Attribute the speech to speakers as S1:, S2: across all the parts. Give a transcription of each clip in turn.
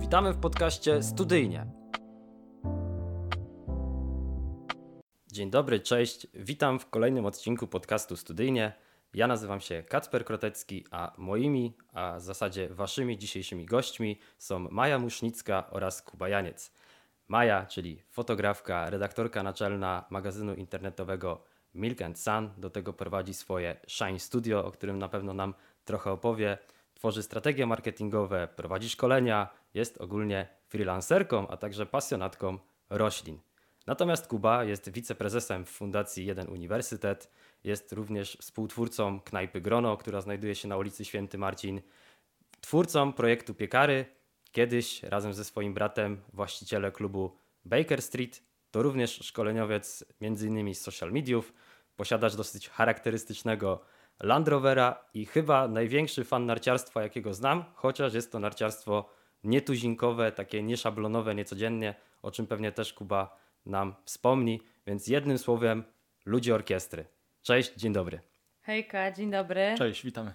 S1: Witamy w podcaście Studyjnie. Dzień dobry, cześć. Witam w kolejnym odcinku podcastu Studyjnie. Ja nazywam się Kacper Krotecki, a moimi, a w zasadzie waszymi dzisiejszymi gośćmi są Maja Musznicka oraz Kuba Janiec. Maja, czyli fotografka, redaktorka naczelna magazynu internetowego Milk and Sun, do tego prowadzi swoje Shine Studio, o którym na pewno nam trochę opowie. Tworzy strategie marketingowe, prowadzi szkolenia, jest ogólnie freelancerką, a także pasjonatką roślin. Natomiast Kuba jest wiceprezesem Fundacji Jeden Uniwersytet, jest również współtwórcą knajpy Grono, która znajduje się na ulicy Święty Marcin, twórcą projektu Piekary, kiedyś razem ze swoim bratem właściciele klubu Baker Street, to również szkoleniowiec m.in. z social mediów, posiadacz dosyć charakterystycznego Land Rovera i chyba największy fan narciarstwa, jakiego znam, chociaż jest to narciarstwo nietuzinkowe, takie nieszablonowe, niecodziennie, o czym pewnie też Kuba nam wspomni. Więc jednym słowem, ludzie orkiestry. Cześć, dzień dobry.
S2: Hejka, dzień dobry.
S3: Cześć, witamy.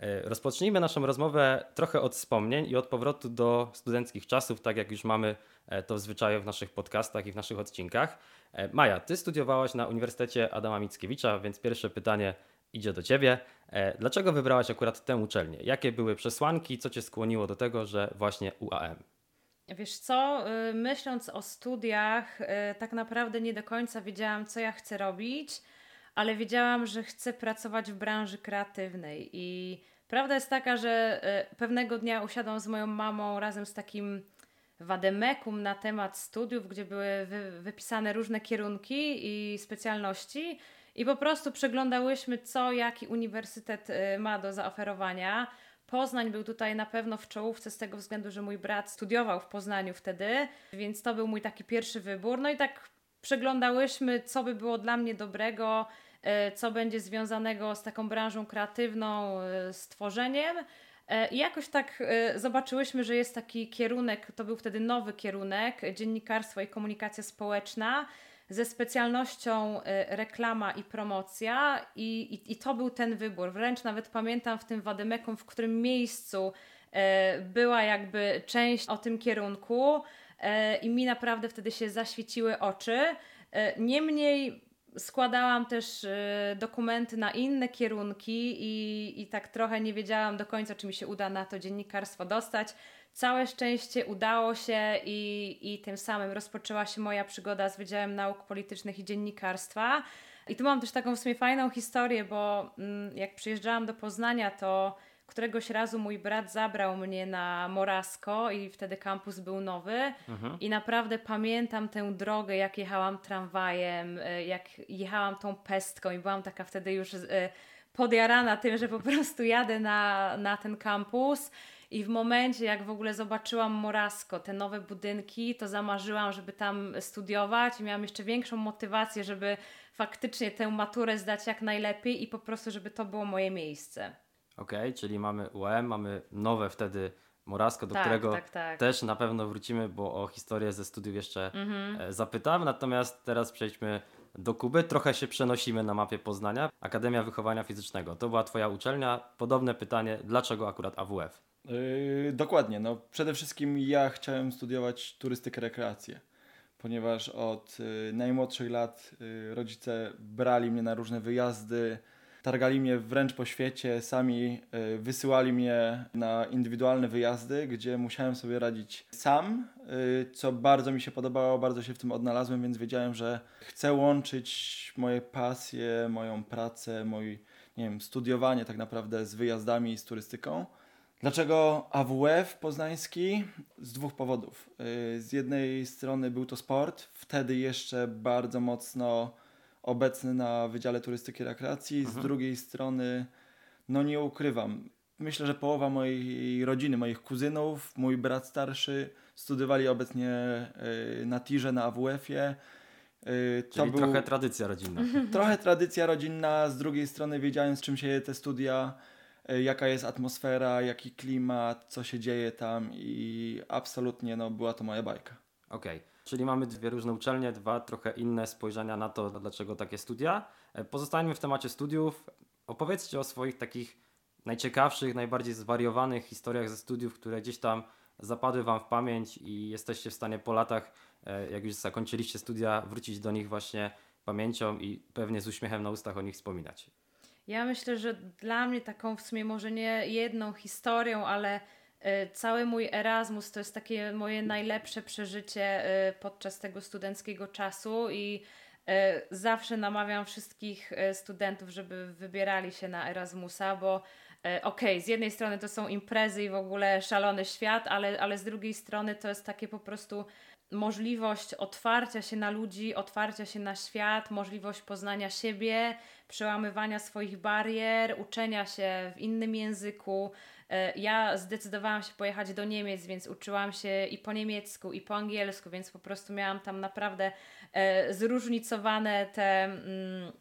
S1: E, rozpocznijmy naszą rozmowę trochę od wspomnień i od powrotu do studenckich czasów, tak jak już mamy e, to w zwyczaju w naszych podcastach i w naszych odcinkach. E, Maja, ty studiowałaś na Uniwersytecie Adama Mickiewicza, więc pierwsze pytanie idzie do ciebie. Dlaczego wybrałaś akurat tę uczelnię? Jakie były przesłanki? Co cię skłoniło do tego, że właśnie UAM?
S2: Wiesz co, y, myśląc o studiach, y, tak naprawdę nie do końca wiedziałam, co ja chcę robić, ale wiedziałam, że chcę pracować w branży kreatywnej. I prawda jest taka, że y, pewnego dnia usiadłam z moją mamą razem z takim wademekum na temat studiów, gdzie były wy, wypisane różne kierunki i specjalności. I po prostu przeglądałyśmy, co jaki uniwersytet ma do zaoferowania. Poznań był tutaj na pewno w czołówce z tego względu, że mój brat studiował w Poznaniu wtedy, więc to był mój taki pierwszy wybór. No i tak przeglądałyśmy, co by było dla mnie dobrego, e, co będzie związanego z taką branżą kreatywną, e, z tworzeniem. E, I jakoś tak zobaczyłyśmy, że jest taki kierunek, to był wtedy nowy kierunek, dziennikarstwo i komunikacja społeczna ze specjalnością y, reklama i promocja i, i, i to był ten wybór. Wręcz nawet pamiętam w tym Wademekum, w którym miejscu y, była jakby część o tym kierunku y, i mi naprawdę wtedy się zaświeciły oczy. Niemniej składałam też dokumenty na inne kierunki i, i tak trochę nie wiedziałam do końca, czy mi się uda na to dziennikarstwo dostać. Całe szczęście udało się i, i tym samym rozpoczęła się moja przygoda z Wydziałem Nauk Politycznych i Dziennikarstwa. I tu mam też taką w sumie fajną historię, bo mm, jak przyjeżdżałam do Poznania, to któregoś razu mój brat zabrał mnie na Morasko i wtedy kampus był nowy mhm. i naprawdę pamiętam tę drogę, jak jechałam tramwajem, e, jak jechałam tą pestką i byłam taka wtedy już e, podjarana tym, że po prostu jadę na, na ten kampus i w momencie, jak w ogóle zobaczyłam Morasko, te nowe budynki, to zamarzyłam, żeby tam studiować i miałam jeszcze większą motywację, żeby faktycznie tę maturę zdać jak najlepiej i po prostu, żeby to było moje miejsce.
S1: Okej, okay, czyli mamy UM, mamy nowe wtedy Morasko, do
S2: tak,
S1: którego
S2: tak, tak.
S1: też na pewno wrócimy, bo o historię ze studiów jeszcze mhm. E, zapytam. Natomiast teraz przejdźmy do Kuby. Trochę się przenosimy na mapie Poznania. Akademia Wychowania Fizycznego. To była Twoja uczelnia. Podobne pytanie, dlaczego akurat AWF?
S3: Yy, dokładnie. No, przede wszystkim ja chciałem studiować turystykę, rekreację, ponieważ od yy, najmłodszych lat yy, rodzice brali mnie na różne wyjazdy, targali mnie wręcz po świecie, sami yy, wysyłali mnie na indywidualne wyjazdy, gdzie musiałem sobie radzić sam, yy, co bardzo mi się podobało, bardzo się w tym odnalazłem, więc wiedziałem, że chcę łączyć moje pasje, moją pracę, mój nie wiem, studiowanie tak naprawdę z wyjazdami i z turystyką. Dlaczego AWF poznański? Z dwóch powodów. Y, z jednej strony był to sport, wtedy jeszcze bardzo mocno obecny na Wydziale Turystyki i Rekreacji. Z mhm. drugiej strony, no nie ukrywam, myślę, że połowa mojej rodziny, moich kuzynów, mój brat starszy studiowali obecnie y, na TIRze, na AWF-ie.
S1: Y, to Czyli był... trochę tradycja rodzinna.
S3: Trochę tradycja rodzinna, z drugiej strony wiedziałem z czym się te studia E, jaka jest atmosfera, jaki klimat, co się dzieje tam i absolutnie no, była to moja bajka.
S1: Okej, okay. Czyli mamy dwie różne uczelnie, dwa trochę inne spojrzenia na to, dlaczego takie studia. E, pozostańmy w temacie studiów. Opowiedzcie o swoich takich najciekawszych, najbardziej zwariowanych historiach ze studiów, które gdzieś tam zapadły Wam w pamięć i jesteście w stanie po latach, e, jak już zakończyliście studia, wrócić do nich właśnie pamięcią i pewnie z uśmiechem na ustach o nich wspominać?
S2: Ja myślę, że dla mnie taką w sumie może nie jedną historią, ale cały mój Erasmus to jest takie moje najlepsze przeżycie y, podczas tego studenckiego czasu i y, zawsze namawiam wszystkich studentów, żeby wybierali się na Erasmusa, bo okej, z jednej strony to są imprezy i w ogóle szalony świat, ale, ale z drugiej strony to jest takie po prostu możliwość otwarcia się na ludzi, otwarcia się na świat, możliwość poznania siebie, przełamywania swoich barier, uczenia się w innym języku. E, Ja zdecydowałam się pojechać do Niemiec, więc uczyłam się i po niemiecku, i po angielsku, więc po prostu miałam tam naprawdę e, zróżnicowane te mm,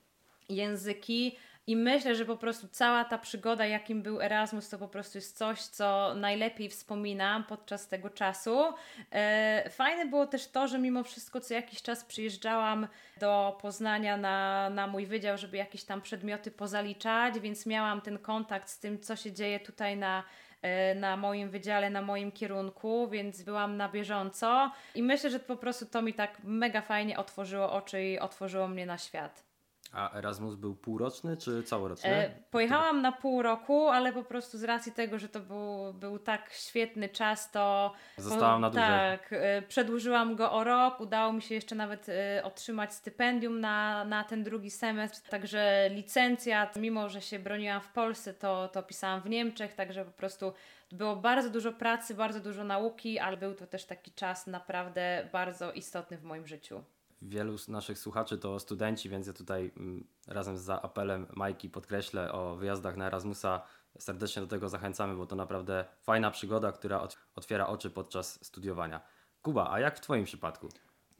S2: języki. I myślę, że po prostu cała ta przygoda, jakim był Erasmus, to po prostu jest coś, co najlepiej wspominam podczas tego czasu. E, fajne było też to, że mimo wszystko co jakiś czas przyjeżdżałam do Poznania na, na mój wydział, żeby jakieś tam przedmioty pozaliczać, więc miałam ten kontakt z tym, co się dzieje tutaj na, e, na moim wydziale, na moim kierunku, więc byłam na bieżąco i myślę, że po prostu to mi tak mega fajnie otworzyło oczy i otworzyło mnie na świat.
S1: A Erasmus był półroczny czy całoroczny?
S2: E, pojechałam na pół roku, ale po prostu z racji tego, że to był, był tak świetny czas, to.
S1: Zostałam na dłużej.
S2: Tak, e, przedłużyłam go o rok. Udało mi się jeszcze nawet e, otrzymać stypendium na, na ten drugi semestr. Także licencjat, mimo że się broniłam w Polsce, to, to pisałam w Niemczech. Także po prostu było bardzo dużo pracy, bardzo dużo nauki, ale był to też taki czas naprawdę bardzo istotny w moim życiu.
S1: Wielu z naszych słuchaczy to studenci, więc ja tutaj mm, razem z apelem Majki podkreślę o wyjazdach na Erasmusa. Serdecznie do tego zachęcamy, bo to naprawdę fajna przygoda, która ot- otwiera oczy podczas studiowania. Kuba, a jak w Twoim przypadku?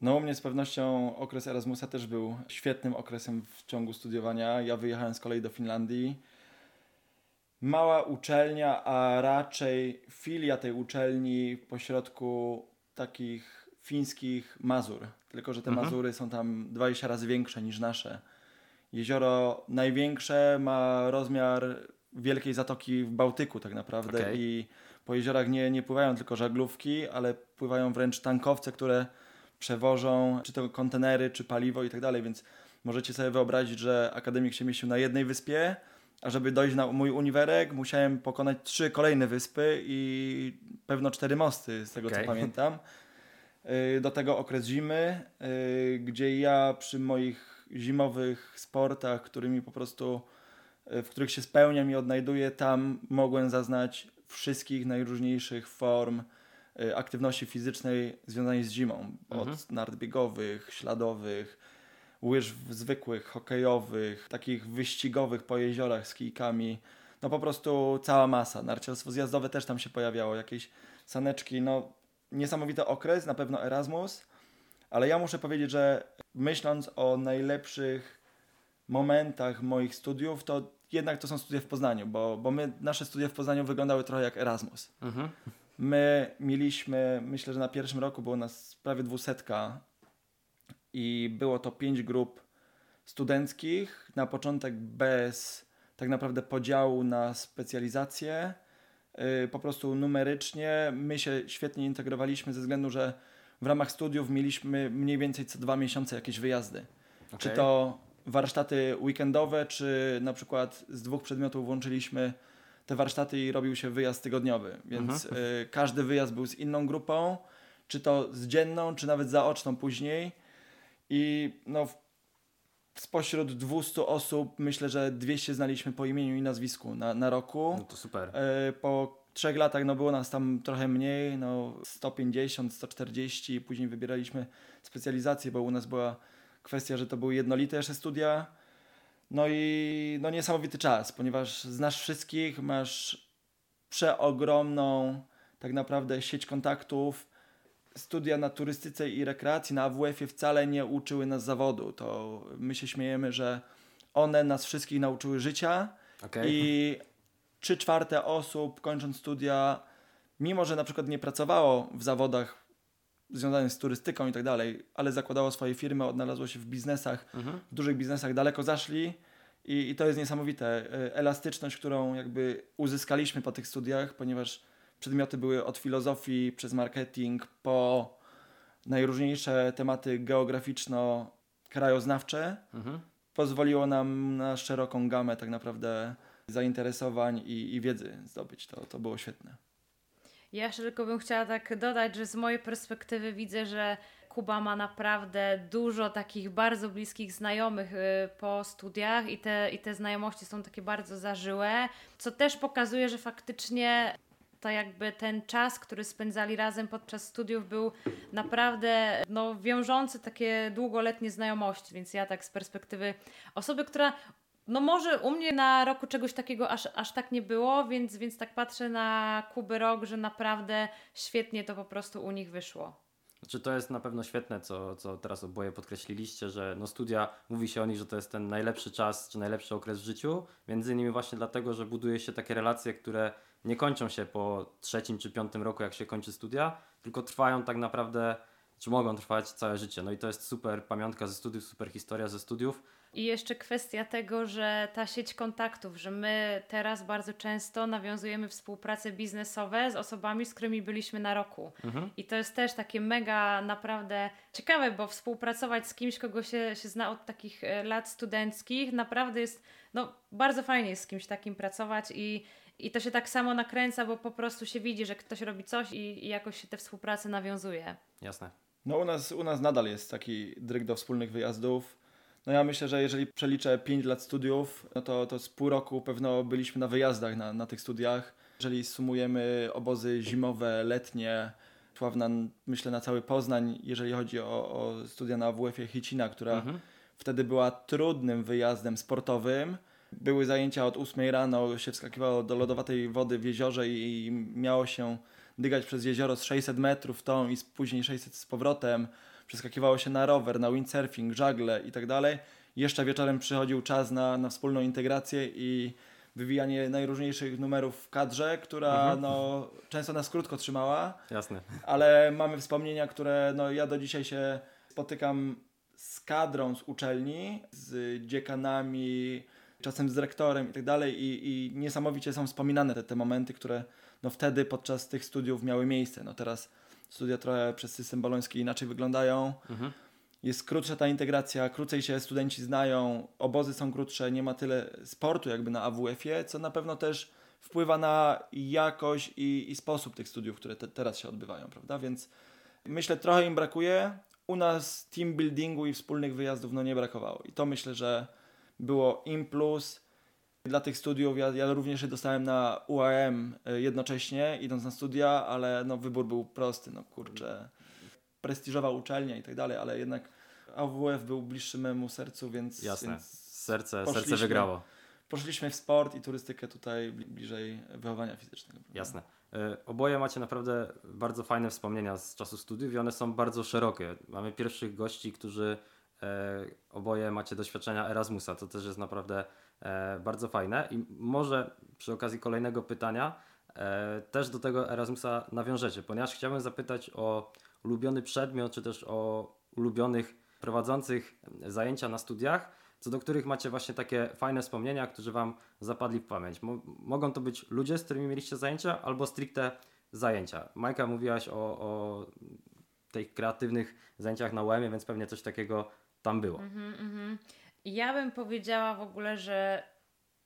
S3: No u mnie z pewnością okres Erasmusa też był świetnym okresem w ciągu studiowania. Ja wyjechałem z kolei do Finlandii. Mała uczelnia, a raczej filia tej uczelni pośrodku takich fińskich Mazur. Tylko, że te
S1: Mhm.
S3: Mazury są tam 20 razy większe niż nasze. Jezioro największe ma rozmiar wielkiej zatoki w Bałtyku tak naprawdę
S1: Okej.
S3: i po jeziorach nie, nie pływają tylko żaglówki, ale pływają wręcz tankowce, które przewożą czy to kontenery, czy paliwo i tak dalej, więc możecie sobie wyobrazić, że akademik się mieścił na jednej wyspie, a żeby dojść na mój uniwerek, musiałem pokonać trzy kolejne wyspy i pewno cztery mosty, z tego
S1: Okej.
S3: co pamiętam. Y, Do tego okres zimy, y, gdzie ja przy moich zimowych sportach, którymi po prostu, y, w których się spełniam i odnajduję, tam mogłem zaznać wszystkich najróżniejszych form aktywności fizycznej związanej z zimą.
S1: Mhm.
S3: Od nart biegowych, śladowych, łyż zwykłych, hokejowych, takich wyścigowych po jeziorach z kijkami. No po prostu cała masa. Narciarstwo zjazdowe też tam się pojawiało, jakieś saneczki. No niesamowity okres, na pewno Erasmus, ale ja muszę powiedzieć, że myśląc o najlepszych momentach moich studiów, to jednak to są studia w Poznaniu, bo, bo my, nasze studia w Poznaniu wyglądały trochę jak Erasmus.
S1: Mhm.
S3: My mieliśmy, myślę, że na pierwszym roku było nas prawie dwusetka i było to pięć grup studenckich. Na początek bez tak naprawdę podziału na specjalizacje, po prostu numerycznie. My się świetnie integrowaliśmy ze względu, że w ramach studiów mieliśmy mniej więcej co dwa miesiące jakieś wyjazdy. Czy
S1: Okej.
S3: to warsztaty weekendowe, czy na przykład z dwóch przedmiotów łączyliśmy te warsztaty i robił się wyjazd tygodniowy. Więc
S1: Mhm.
S3: y, każdy wyjazd był z inną grupą, czy to z dzienną, czy nawet zaoczną później. I no, w- spośród 200 osób myślę, że 200 znaliśmy po imieniu i nazwisku na, na roku.
S1: No to super.
S3: E, Po trzech latach no było nas tam trochę mniej, no 150, 140, później wybieraliśmy specjalizację, bo u nas była kwestia, że to były jednolite jeszcze studia. No i no niesamowity czas, ponieważ znasz wszystkich, masz przeogromną tak naprawdę sieć kontaktów. Studia na turystyce i rekreacji na AWF-ie wcale nie uczyły nas zawodu. To my się śmiejemy, że one nas wszystkich nauczyły życia.
S1: Okej.
S3: I trzy czwarte osób kończąc studia, mimo że na przykład nie pracowało w zawodach związanych z turystyką i tak dalej, ale zakładało swoje firmy, odnalazło się w biznesach,
S1: Mhm.
S3: w dużych biznesach, daleko zaszli i, i to jest niesamowite. E, Elastyczność, którą jakby uzyskaliśmy po tych studiach, ponieważ Przedmioty były od filozofii przez marketing po najróżniejsze tematy geograficzno-krajoznawcze.
S1: Mhm.
S3: Pozwoliło nam na szeroką gamę tak naprawdę zainteresowań i, i wiedzy zdobyć. To, to było świetne.
S2: Ja jeszcze tylko bym chciała tak dodać, że z mojej perspektywy widzę, że Kuba ma naprawdę dużo takich bardzo bliskich znajomych y, po studiach i te, i te znajomości są takie bardzo zażyłe, co też pokazuje, że faktycznie to jakby ten czas, który spędzali razem podczas studiów był naprawdę no, wiążący takie długoletnie znajomości, więc ja tak z perspektywy osoby, która no może u mnie na roku czegoś takiego aż, aż tak nie było, więc, więc tak patrzę na Kuby rok, że naprawdę świetnie to po prostu u nich wyszło.
S1: Znaczy to jest na pewno świetne, co, co teraz oboje podkreśliliście, że no studia, mówi się o nich, że to jest ten najlepszy czas, czy najlepszy okres w życiu, między innymi właśnie dlatego, że buduje się takie relacje, które nie kończą się po trzecim czy piątym roku, jak się kończy studia, tylko trwają tak naprawdę, czy mogą trwać całe życie. No i to jest super pamiątka ze studiów, super historia ze studiów.
S2: I jeszcze kwestia tego, że ta sieć kontaktów, że my teraz bardzo często nawiązujemy współprace biznesowe z osobami, z którymi byliśmy na roku.
S1: Mhm.
S2: I to jest też takie mega naprawdę ciekawe, bo współpracować z kimś, kogo się, się zna od takich e, lat studenckich, naprawdę jest, no bardzo fajnie jest z kimś takim pracować i, i to się tak samo nakręca, bo po prostu się widzi, że ktoś robi coś i, i jakoś się te współprace nawiązuje.
S1: Jasne.
S3: No u nas, u nas nadal jest taki dryg do wspólnych wyjazdów. No ja myślę, że jeżeli przeliczę 5 lat studiów, no to, to z pół roku pewno byliśmy na wyjazdach na, na tych studiach. Jeżeli sumujemy obozy zimowe, letnie, Sławna, myślę na cały Poznań, jeżeli chodzi o, o studia na WF-ie Hicina, która
S1: Mhm.
S3: wtedy była trudnym wyjazdem sportowym. Były zajęcia od 8 rano, się wskakiwało do lodowatej wody w jeziorze i, miało się dygać przez jezioro z 600 metrów tą i później 600 z powrotem. Przeskakiwało się na rower, na windsurfing, żagle i tak dalej. Jeszcze wieczorem przychodził czas na, na wspólną integrację i wywijanie najróżniejszych numerów w kadrze, która
S1: Mhm.
S3: no, często nas krótko trzymała
S1: Jasne.
S3: ale mamy wspomnienia, które no, ja do dzisiaj się spotykam z kadrą z uczelni, z dziekanami, czasem z rektorem i tak dalej i, niesamowicie są wspominane te, te momenty, które no, wtedy podczas tych studiów miały miejsce. No, teraz studia trochę przez system boloński inaczej wyglądają.
S1: Mhm.
S3: Jest krótsza ta integracja, krócej się studenci znają, obozy są krótsze, nie ma tyle sportu jakby na AWF-ie, co na pewno też wpływa na jakość i, i sposób tych studiów, które te, teraz się odbywają, prawda? Więc myślę, trochę im brakuje. U nas team buildingu i wspólnych wyjazdów no nie brakowało. I to myślę, że było im plus dla tych studiów. Ja, ja również się dostałem na UAM y, jednocześnie, idąc na studia, ale no wybór był prosty, no kurczę. Prestiżowa uczelnia i tak dalej, ale jednak AWF był bliższy memu sercu, więc,
S1: Jasne.
S3: więc
S1: Serce, serce wygrało.
S3: poszliśmy w sport i turystykę tutaj bli- bliżej wychowania fizycznego.
S1: Jasne. E, Oboje macie naprawdę bardzo fajne wspomnienia z czasu studiów i one są bardzo szerokie. Mamy pierwszych gości, którzy e, oboje macie doświadczenia Erasmusa, to też jest naprawdę e, bardzo fajne. I może przy okazji kolejnego pytania e, też do tego Erasmusa nawiążecie, ponieważ chciałbym zapytać o ulubiony przedmiot, czy też o ulubionych prowadzących zajęcia na studiach, co do których macie właśnie takie fajne wspomnienia, którzy Wam zapadli w pamięć. Mo- mogą to być ludzie, z którymi mieliście zajęcia, albo stricte zajęcia. Majka, mówiłaś o, o tych kreatywnych zajęciach na UEM-ie, więc pewnie coś takiego tam było.
S2: Mhm, mhm. Ja bym powiedziała w ogóle, że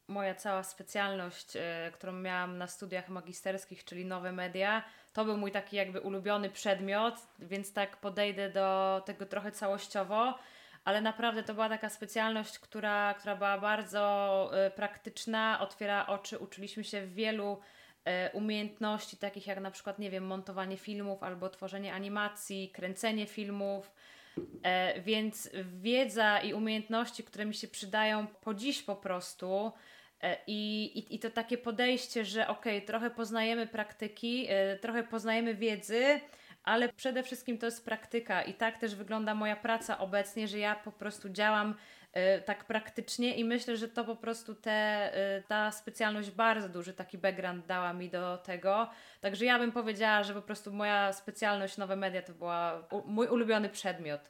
S2: moja cała specjalność, e, którą miałam na studiach magisterskich, czyli nowe media, to był mój taki jakby ulubiony przedmiot, więc tak podejdę do tego trochę całościowo, ale naprawdę to była taka specjalność, która, która była bardzo e, praktyczna, otwiera oczy, uczyliśmy się wielu e, umiejętności, takich jak na przykład, nie wiem, montowanie filmów albo tworzenie animacji, kręcenie filmów. E, więc wiedza i umiejętności, które mi się przydają po dziś po prostu. e, I, i, I to takie podejście, że okej, trochę poznajemy praktyki, e, trochę poznajemy wiedzy, ale przede wszystkim to jest praktyka. I tak też wygląda moja praca obecnie, że ja po prostu działam tak praktycznie i myślę, że to po prostu te, e, ta specjalność bardzo duży taki background dała mi do tego. Także ja bym powiedziała, że po prostu moja specjalność nowe media to była mój ulubiony przedmiot.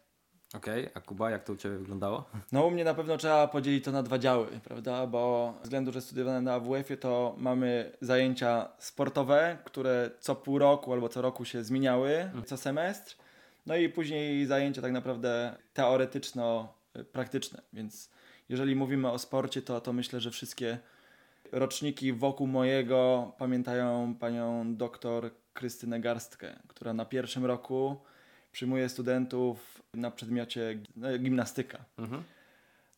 S1: Okej, okay. a Kuba, jak to u Ciebie wyglądało?
S3: No u mnie na pewno trzeba podzielić to na dwa działy, prawda? Bo ze względu, że studiowałem na AWF-ie, to mamy zajęcia sportowe, które co pół roku albo co roku się zmieniały, mhm. co semestr. No i później zajęcia tak naprawdę teoretyczno-praktyczne, więc jeżeli mówimy o sporcie, to, to myślę, że wszystkie roczniki wokół mojego pamiętają panią doktor Krystynę Garstkę, która na pierwszym roku przyjmuje studentów na przedmiocie gimnastyka. Mhm.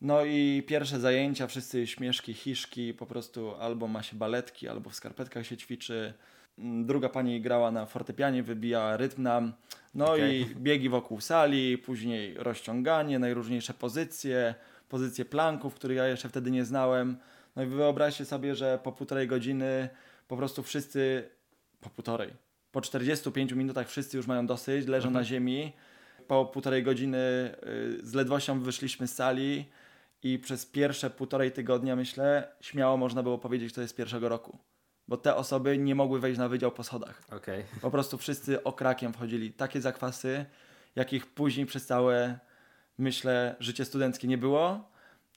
S3: No i pierwsze zajęcia, wszyscy śmieszki, hiszki, po prostu albo ma się baletki, albo w skarpetkach się ćwiczy. Druga pani grała na fortepianie, wybijała rytm nam. No okay. i biegi wokół sali, później rozciąganie, najróżniejsze pozycje, pozycje planków, których ja jeszcze wtedy nie znałem. No i wyobraźcie sobie, że po półtorej godziny po prostu wszyscy, po półtorej, po 45 minutach wszyscy już mają dosyć, leżą mhm. na ziemi. Po półtorej godziny y, z ledwością wyszliśmy z sali i przez pierwsze półtorej tygodnia, myślę, śmiało można było powiedzieć, że to jest pierwszego roku. Bo te osoby nie mogły wejść na wydział po schodach.
S1: Okay.
S3: Po prostu wszyscy okrakiem wchodzili. Takie zakwasy, jakich później przez całe, myślę, życie studenckie nie było.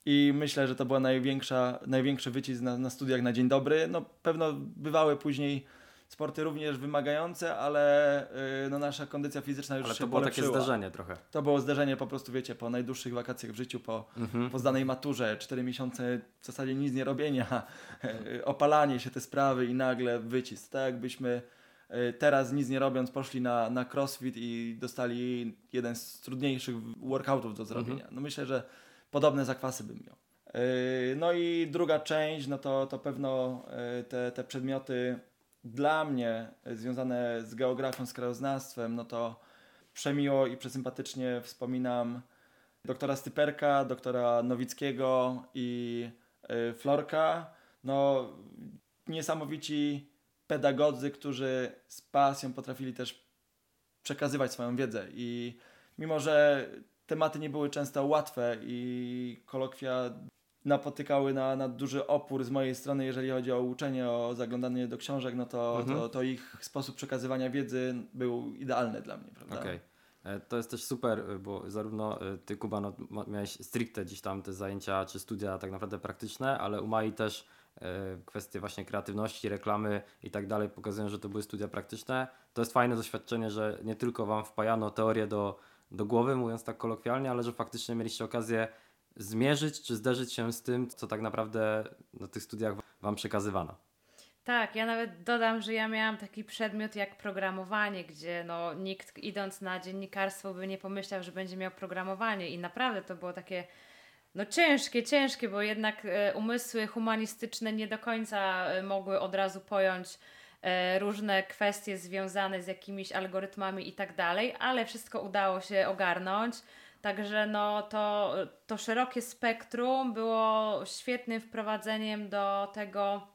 S3: I myślę, że to była największa, największy wycisk na, na studiach na dzień dobry. No pewno bywały później sporty również wymagające, ale yy, no, nasza kondycja fizyczna już
S1: ale
S3: się
S1: to było
S3: polepszyła.
S1: takie zdarzenie trochę.
S3: To było zdarzenie po prostu, wiecie, po najdłuższych wakacjach w życiu, po, mhm. po zdanej maturze, cztery miesiące w zasadzie nic nie robienia, opalanie się te sprawy i nagle wycisk. Tak jakbyśmy y, teraz nic nie robiąc poszli na, na crossfit i dostali jeden z trudniejszych workoutów do zrobienia. Mhm. No myślę, że podobne zakwasy bym miał. Y, no i druga część, no to, to pewno y, te, te przedmioty dla mnie związane z geografią, z krajoznawstwem, no to przemiło i przesympatycznie wspominam doktora Styperka, doktora Nowickiego i y, Florka. No, niesamowici pedagodzy, którzy z pasją potrafili też przekazywać swoją wiedzę i mimo, że tematy nie były często łatwe i kolokwia napotykały na, na duży opór z mojej strony, jeżeli chodzi o uczenie, o zaglądanie do książek, no to, mhm. to, to, ich sposób przekazywania wiedzy był idealny dla mnie, prawda?
S1: Okay. E, to jest też super, bo zarówno e, ty, Kuba, no, miałeś stricte gdzieś tam te zajęcia czy studia tak naprawdę praktyczne, ale u Mai też e, kwestie właśnie kreatywności, reklamy i tak dalej pokazują, że to były studia praktyczne. To jest fajne doświadczenie, że nie tylko Wam wpajano teorię do, do głowy, mówiąc tak kolokwialnie, ale że faktycznie mieliście okazję zmierzyć czy zderzyć się z tym, co tak naprawdę na tych studiach Wam przekazywano.
S2: Tak, ja nawet dodam, że ja miałam taki przedmiot jak programowanie, gdzie no, nikt idąc na dziennikarstwo by nie pomyślał, że będzie miał programowanie i naprawdę to było takie no ciężkie, ciężkie, bo jednak e, umysły humanistyczne nie do końca e, mogły od razu pojąć e, różne kwestie związane z jakimiś algorytmami i tak dalej, ale wszystko udało się ogarnąć. Także no, to, to szerokie spektrum było świetnym wprowadzeniem do tego,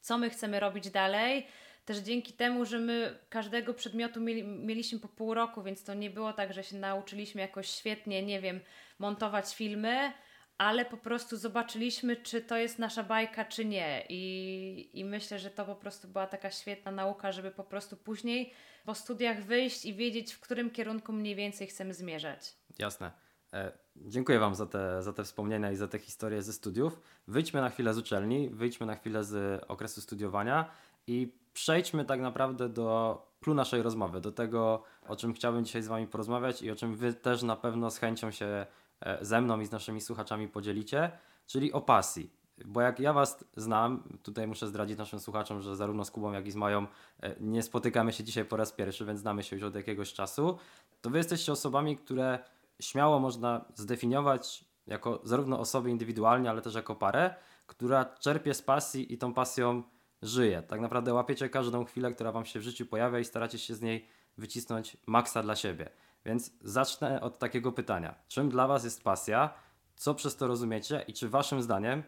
S2: co my chcemy robić dalej. Też dzięki temu, że my każdego przedmiotu mieli, mieliśmy po pół roku, więc to nie było tak, że się nauczyliśmy jakoś świetnie, nie wiem, montować filmy, ale po prostu zobaczyliśmy, czy to jest nasza bajka, czy nie. I, I myślę, że to po prostu była taka świetna nauka, żeby po prostu później po studiach wyjść i wiedzieć, w którym kierunku mniej więcej chcemy zmierzać.
S1: Jasne. E, dziękuję Wam za te, za te wspomnienia i za te historie ze studiów. Wyjdźmy na chwilę z uczelni, wyjdźmy na chwilę z okresu studiowania i przejdźmy tak naprawdę do klu naszej rozmowy, do tego, o czym chciałbym dzisiaj z Wami porozmawiać i o czym Wy też na pewno z chęcią się e, ze mną i z naszymi słuchaczami podzielicie, czyli o pasji. Bo jak ja Was znam, tutaj muszę zdradzić naszym słuchaczom, że zarówno z Kubą, jak i z Mają e, nie spotykamy się dzisiaj po raz pierwszy, więc znamy się już od jakiegoś czasu, to Wy jesteście osobami, które śmiało można zdefiniować jako zarówno osoby indywidualnie, ale też jako parę, która czerpie z pasji i tą pasją żyje. Tak naprawdę łapiecie każdą chwilę, która Wam się w życiu pojawia i staracie się z niej wycisnąć maksa dla siebie. Więc zacznę od takiego pytania. Czym dla Was jest pasja? Co przez to rozumiecie? I czy Waszym zdaniem,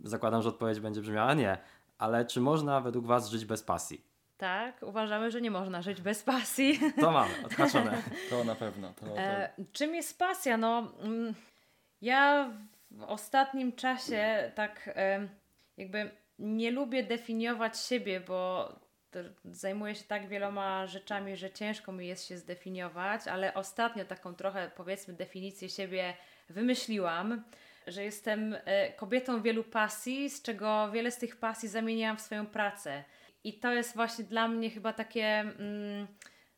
S1: zakładam, że odpowiedź będzie brzmiała nie, ale czy można według Was żyć bez pasji?
S2: Tak, uważamy, że nie można żyć bez pasji.
S1: To mamy, odhaczone.
S3: To na pewno. To, to... E,
S2: czym jest pasja? No, mm, ja w ostatnim czasie tak e, jakby nie lubię definiować siebie, bo zajmuję się tak wieloma rzeczami, że ciężko mi jest się zdefiniować, ale ostatnio taką trochę powiedzmy definicję siebie wymyśliłam, że jestem e, kobietą wielu pasji, z czego wiele z tych pasji zamieniłam w swoją pracę. I to jest właśnie dla mnie chyba takie, mm,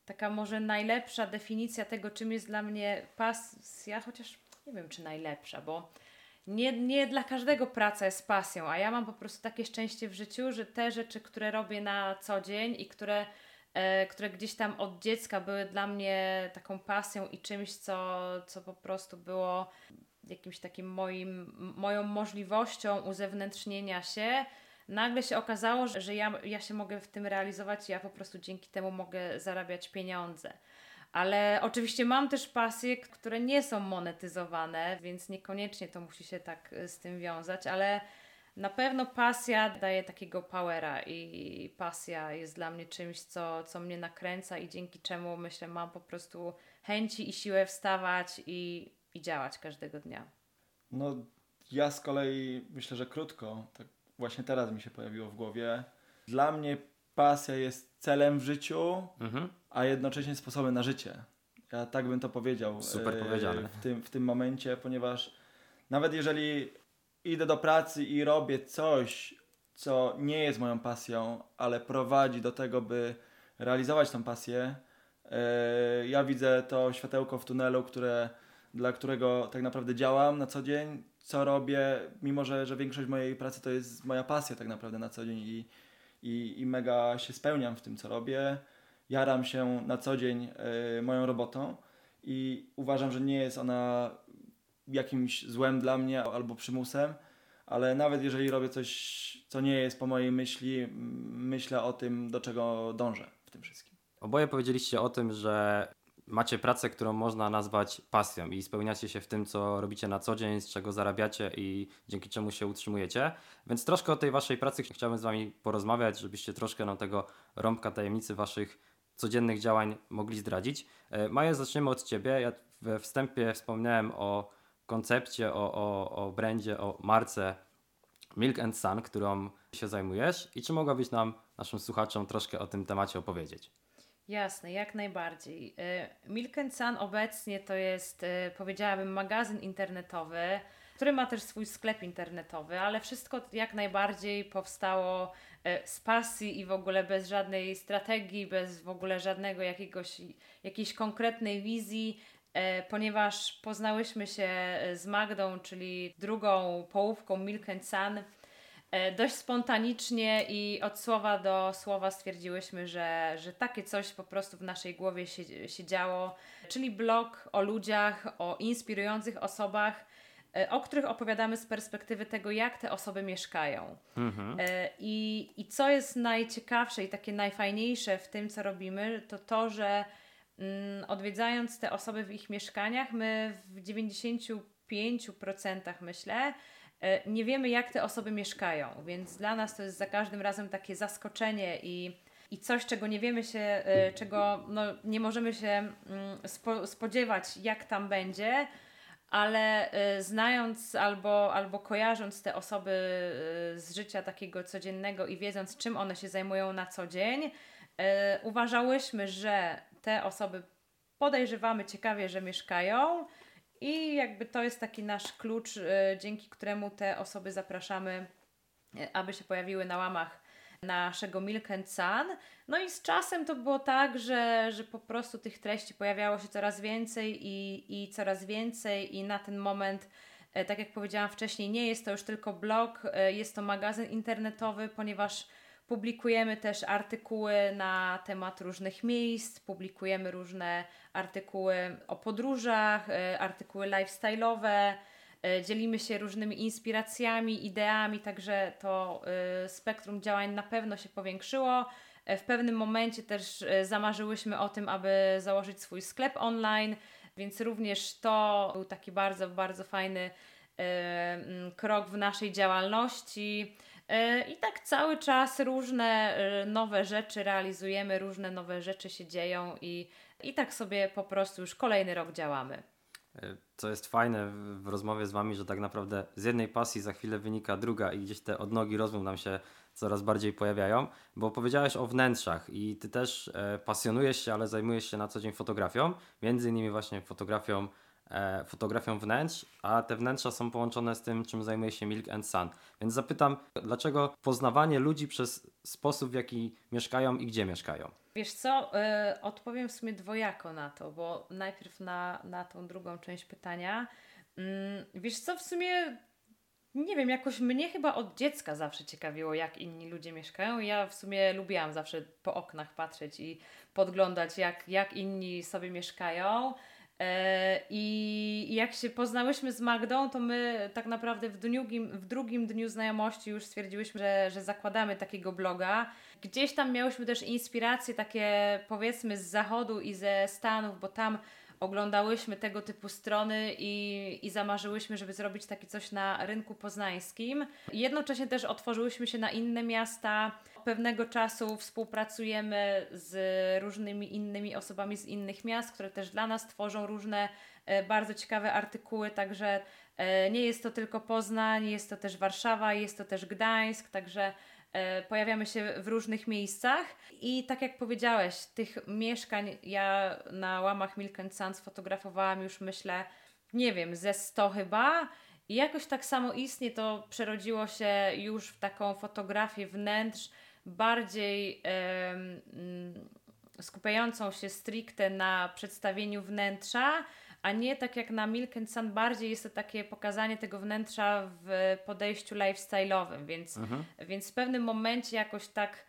S2: taka może najlepsza definicja tego, czym jest dla mnie pasja, chociaż nie wiem, czy najlepsza, bo nie, nie dla każdego praca jest pasją, a ja mam po prostu takie szczęście w życiu, że te rzeczy, które robię na co dzień i które, e, które gdzieś tam od dziecka były dla mnie taką pasją i czymś, co, co po prostu było jakimś takim moim, moją możliwością uzewnętrznienia się, nagle się okazało, że ja, ja się mogę w tym realizować ja po prostu dzięki temu mogę zarabiać pieniądze. Ale oczywiście mam też pasje, które nie są monetyzowane, więc niekoniecznie to musi się tak y, z tym wiązać, ale na pewno pasja daje takiego powera i pasja jest dla mnie czymś, co, co mnie nakręca i dzięki czemu myślę, mam po prostu chęci i siłę wstawać i, i działać każdego dnia.
S3: No, ja z kolei myślę, że krótko, tak właśnie teraz mi się pojawiło w głowie. Dla mnie pasja jest celem w życiu, mhm. a jednocześnie sposobem na życie. Ja tak bym to powiedział.
S1: Super e, powiedziane.
S3: W tym, w tym momencie, ponieważ nawet jeżeli idę do pracy i robię coś, co nie jest moją pasją, ale prowadzi do tego, by realizować tą pasję, e, ja widzę to światełko w tunelu, które, dla którego tak naprawdę działam na co dzień, co robię, mimo że, że większość mojej pracy to jest moja pasja tak naprawdę na co dzień i, i, i mega się spełniam w tym, co robię. Jaram się na co dzień y, moją robotą i uważam, że nie jest ona jakimś złem dla mnie albo przymusem, ale nawet jeżeli robię coś, co nie jest po mojej myśli, myślę o tym, do czego dążę w tym wszystkim.
S1: Oboje powiedzieliście o tym, że macie pracę, którą można nazwać pasją i spełniacie się w tym, co robicie na co dzień, z czego zarabiacie i dzięki czemu się utrzymujecie. Więc troszkę o tej waszej pracy chciałbym z wami porozmawiać, żebyście troszkę nam tego rąbka tajemnicy waszych codziennych działań mogli zdradzić. E, Maja, zaczniemy od ciebie. Ja we wstępie wspomniałem o koncepcie, o, o, o brandzie, o marce Milk and Sun, którą się zajmujesz i czy mogłabyś nam, naszym słuchaczom, troszkę o tym temacie opowiedzieć?
S2: Jasne, jak najbardziej. Y, Milk Sun obecnie to jest, y, powiedziałabym, magazyn internetowy, który ma też swój sklep internetowy, ale wszystko jak najbardziej powstało y, z pasji i w ogóle bez żadnej strategii, bez w ogóle żadnego jakiegoś, jakiejś konkretnej wizji, ponieważ poznałyśmy się z Magdą, czyli drugą połówką Milk Sun E, dość spontanicznie i od słowa do słowa stwierdziłyśmy, że, że takie coś po prostu w naszej głowie się, się działo, czyli blog o ludziach, o inspirujących osobach, e, o których opowiadamy z perspektywy tego, jak te osoby mieszkają. Mhm. E, I, I co jest najciekawsze i takie najfajniejsze w tym, co robimy, to to, że mm, odwiedzając te osoby w ich mieszkaniach, my w 95% myślę, E, nie wiemy, jak te osoby mieszkają, więc dla nas to jest za każdym razem takie zaskoczenie i, i coś, czego nie wiemy się, e, czego no, nie możemy się mm, spo, spodziewać, jak tam będzie, ale e, znając albo, albo kojarząc te osoby z życia takiego codziennego i wiedząc, czym one się zajmują na co dzień, uważałyśmy, że te osoby podejrzewamy ciekawie, że mieszkają i jakby to jest taki nasz klucz, y, dzięki któremu te osoby zapraszamy, y, aby się pojawiły na łamach naszego Milk and Sun. No i z czasem to było tak, że, że po prostu tych treści pojawiało się coraz więcej i, i coraz więcej i na ten moment y, tak jak powiedziałam wcześniej, nie jest to już tylko blog, jest to magazyn internetowy, ponieważ Publikujemy też artykuły na temat różnych miejsc, publikujemy różne artykuły o podróżach, e, artykuły lifestyle'owe, e, dzielimy się różnymi inspiracjami, ideami, także to e, spektrum działań na pewno się powiększyło. W pewnym momencie też zamarzyłyśmy o tym, aby założyć swój sklep online, więc również to był taki bardzo, bardzo fajny krok w naszej działalności. E, I tak cały czas różne e, nowe rzeczy realizujemy, różne nowe rzeczy się dzieją i, i tak sobie po prostu już kolejny rok działamy.
S1: E, co jest fajne w rozmowie z Wami, że tak naprawdę z jednej pasji za chwilę wynika druga i gdzieś te odnogi rozmów nam się coraz bardziej pojawiają, bo powiedziałeś o wnętrzach i Ty też pasjonujesz się, ale zajmujesz się na co dzień fotografią, między innymi właśnie fotografią fotografią wnętrz, a te wnętrza są połączone z tym, czym zajmuje się Milk and Sun. Więc zapytam, dlaczego poznawanie ludzi przez sposób, w jaki mieszkają i gdzie mieszkają?
S2: Wiesz co, y, odpowiem w sumie dwojako na to, bo najpierw na, na tą drugą część pytania. Mm, wiesz co, w sumie nie wiem, jakoś mnie chyba od dziecka zawsze ciekawiło, jak inni ludzie mieszkają. Ja w sumie lubiłam zawsze po oknach patrzeć i podglądać, jak, jak inni sobie mieszkają. E, I jak się poznałyśmy z Magdą, to my tak naprawdę w, drugim, w drugim dniu znajomości już stwierdziłyśmy, że, że zakładamy takiego bloga. Gdzieś tam miałyśmy też inspiracje takie powiedzmy z zachodu i ze Stanów, bo tam oglądałyśmy tego typu strony i, i zamarzyłyśmy, żeby zrobić takie coś na rynku poznańskim. Jednocześnie też otworzyłyśmy się na inne miasta. Pewnego czasu współpracujemy z różnymi innymi osobami z innych miast, które też dla nas tworzą różne e, bardzo ciekawe artykuły, także e, nie jest to tylko Poznań, jest to też Warszawa, jest to też Gdańsk, także pojawiamy się w różnych miejscach i tak jak powiedziałeś, tych mieszkań ja na łamach Milk and Sons fotografowałam już myślę, nie wiem, ze 100 chyba. I jakoś tak samo istnie to przerodziło się już w taką fotografię wnętrz, bardziej um, skupiającą się stricte na przedstawieniu wnętrza, a nie tak jak na Milk and Sun, bardziej jest to takie pokazanie tego wnętrza w podejściu lifestyle'owym, więc, mhm. więc w pewnym momencie jakoś tak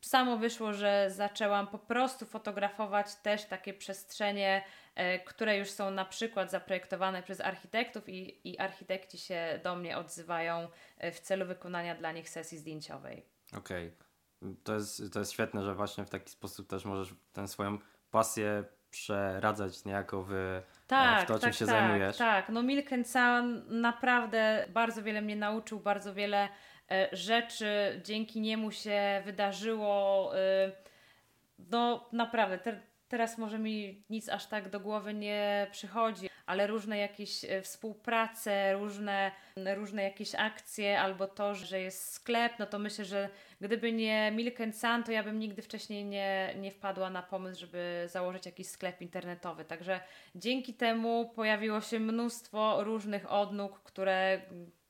S2: samo wyszło, że zaczęłam po prostu fotografować też takie przestrzenie, e, które już są na przykład zaprojektowane przez architektów i, i architekci się do mnie odzywają e, w celu wykonania dla nich sesji zdjęciowej.
S1: Okej. Okay. To jest, to jest świetne, że właśnie w taki sposób też możesz tę swoją pasję przeradzać niejako w, tak, w to, czym tak, się
S2: tak,
S1: zajmujesz.
S2: Tak, no Milk and Sun naprawdę bardzo wiele mnie nauczył, bardzo wiele e, rzeczy dzięki niemu się wydarzyło. E, no naprawdę, te, teraz może mi nic aż tak do głowy nie przychodzi, ale różne jakieś e, współprace, różne, różne jakieś akcje, albo to, że jest sklep, no to myślę, że gdyby nie Milk and Sun, to ja bym nigdy wcześniej nie, nie wpadła na pomysł, żeby założyć jakiś sklep internetowy. Także dzięki temu pojawiło się mnóstwo różnych odnóg, które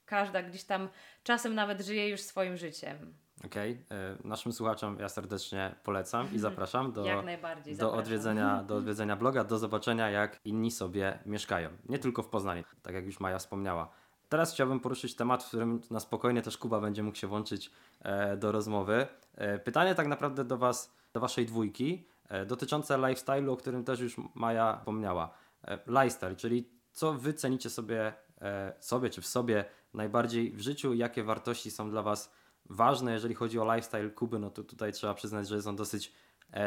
S2: każda gdzieś tam czasem nawet żyje już swoim życiem.
S1: Okej, okay. naszym słuchaczom ja serdecznie polecam i zapraszam do, do, odwiedzenia, do odwiedzenia bloga, do zobaczenia jak inni sobie mieszkają. Nie tylko w Poznaniu, tak jak już Maja wspomniała. Teraz chciałbym poruszyć temat, w którym na spokojnie też Kuba będzie mógł się włączyć e, do rozmowy. E, pytanie tak naprawdę do Was, do Waszej dwójki, e, dotyczące lifestyle'u, o którym też już Maja wspomniała. Lifestyle, czyli co Wy cenicie sobie, sobie czy w sobie najbardziej w życiu, jakie wartości są dla Was ważne, jeżeli chodzi o lifestyle Kuby, no to tutaj trzeba przyznać, że jest on dosyć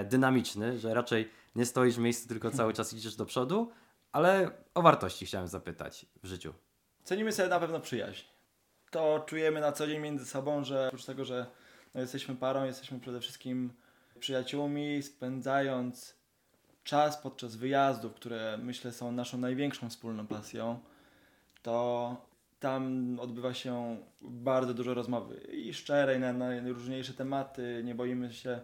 S1: dynamiczny, że raczej nie stoisz w miejscu, tylko cały czas idziesz do przodu, ale o wartości chciałem zapytać w życiu.
S3: Cenimy sobie na pewno przyjaźń. To czujemy na co dzień między sobą, że oprócz tego, że no jesteśmy parą, jesteśmy przede wszystkim przyjaciółmi, spędzając czas podczas wyjazdów, które myślę są naszą największą wspólną pasją, to tam odbywa się bardzo dużo rozmowy i szczerej na najróżniejsze tematy. Nie boimy się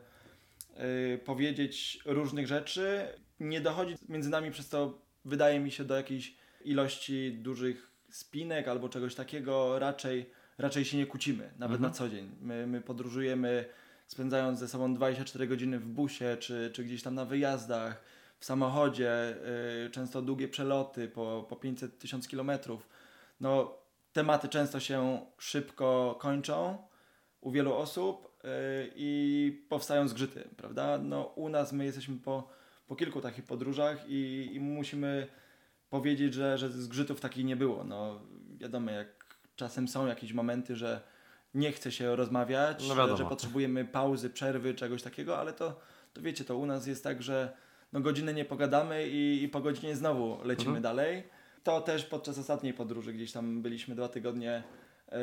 S3: y, powiedzieć różnych rzeczy. Nie dochodzi między nami przez to, wydaje mi się, do jakiejś ilości dużych spinek albo czegoś takiego. Raczej, raczej się nie kłócimy, nawet mhm. na co dzień. My, my podróżujemy spędzając ze sobą 24 godziny w busie czy, czy gdzieś tam na wyjazdach, w samochodzie, y, często długie przeloty po, po 500 tysiąc kilometrów. No, tematy często się szybko kończą u wielu osób yy, i powstają zgrzyty, prawda? No, u nas my jesteśmy po, po kilku takich podróżach i, i musimy powiedzieć, że, że zgrzytów takich nie było. No, wiadomo, jak czasem są jakieś momenty, że nie chce się rozmawiać, no że, że, potrzebujemy pauzy, przerwy, czegoś takiego, ale to, to wiecie, to u nas jest tak, że no godzinę nie pogadamy i, i po godzinie znowu lecimy mhm. dalej to też podczas ostatniej podróży, gdzieś tam byliśmy dwa tygodnie yy,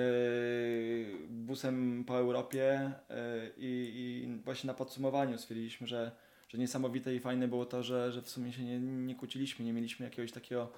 S3: busem po Europie yy, i właśnie na podsumowaniu stwierdziliśmy, że, że niesamowite i fajne było to, że, że w sumie się nie, nie kłóciliśmy, nie mieliśmy jakiegoś takiego,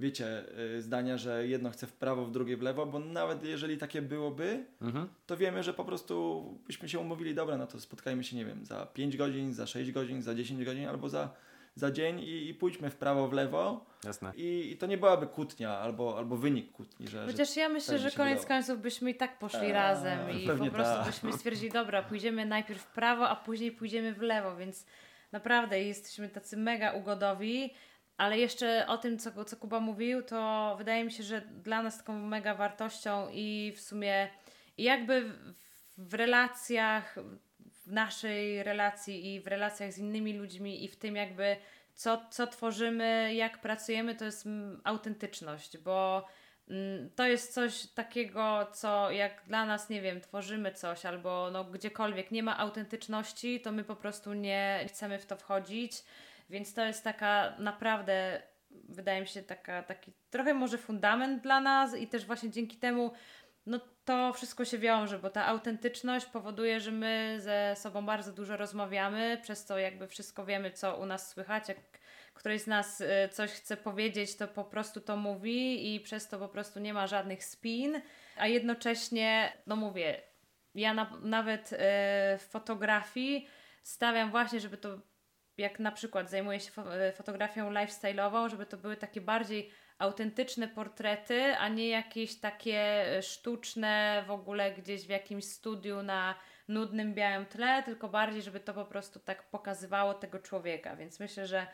S3: wiecie, y, zdania, że jedno chce w prawo, w drugie w lewo, bo nawet jeżeli takie byłoby,
S1: Mhm.
S3: to wiemy, że po prostu byśmy się umówili, dobra, no to spotkajmy się, nie wiem, za 5 godzin, za 6 godzin, za 10 godzin albo za, za dzień i, i pójdźmy w prawo, w lewo
S1: Jasne.
S3: i, i to nie byłaby kłótnia albo, albo wynik kłótni, że, że
S2: Chociaż ja myślę,
S3: tak mi
S2: że koniec
S3: wydało.
S2: końców byśmy i tak poszli
S3: A,
S2: razem i po prostu
S3: tak.
S2: byśmy stwierdzili, dobra, pójdziemy najpierw w prawo, a później pójdziemy w lewo, więc naprawdę jesteśmy tacy mega ugodowi. Ale jeszcze o tym, co, co Kuba mówił, to wydaje mi się, że dla nas taką mega wartością i w sumie jakby w, w relacjach, w naszej relacji i w relacjach z innymi ludźmi i w tym jakby co, co tworzymy, jak pracujemy, to jest autentyczność, bo to jest coś takiego, co jak dla nas, nie wiem, tworzymy coś albo no, gdziekolwiek nie ma autentyczności, to my po prostu nie chcemy w to wchodzić, więc to jest taka naprawdę, wydaje mi się, taka, taki trochę może fundament dla nas i też właśnie dzięki temu no to wszystko się wiąże, bo ta autentyczność powoduje, że my ze sobą bardzo dużo rozmawiamy, przez to jakby wszystko wiemy, co u nas słychać. Jak któryś z nas y, coś chce powiedzieć, to po prostu to mówi i przez to po prostu nie ma żadnych spin, a jednocześnie, no mówię, ja na, nawet y, w fotografii stawiam właśnie, żeby to, jak na przykład zajmuję się y, fotografią lifestyle'ową, żeby to były takie bardziej autentyczne portrety, a nie jakieś takie sztuczne w ogóle gdzieś w jakimś studiu na nudnym białym tle, tylko bardziej, żeby to po prostu tak pokazywało tego człowieka. Więc myślę, że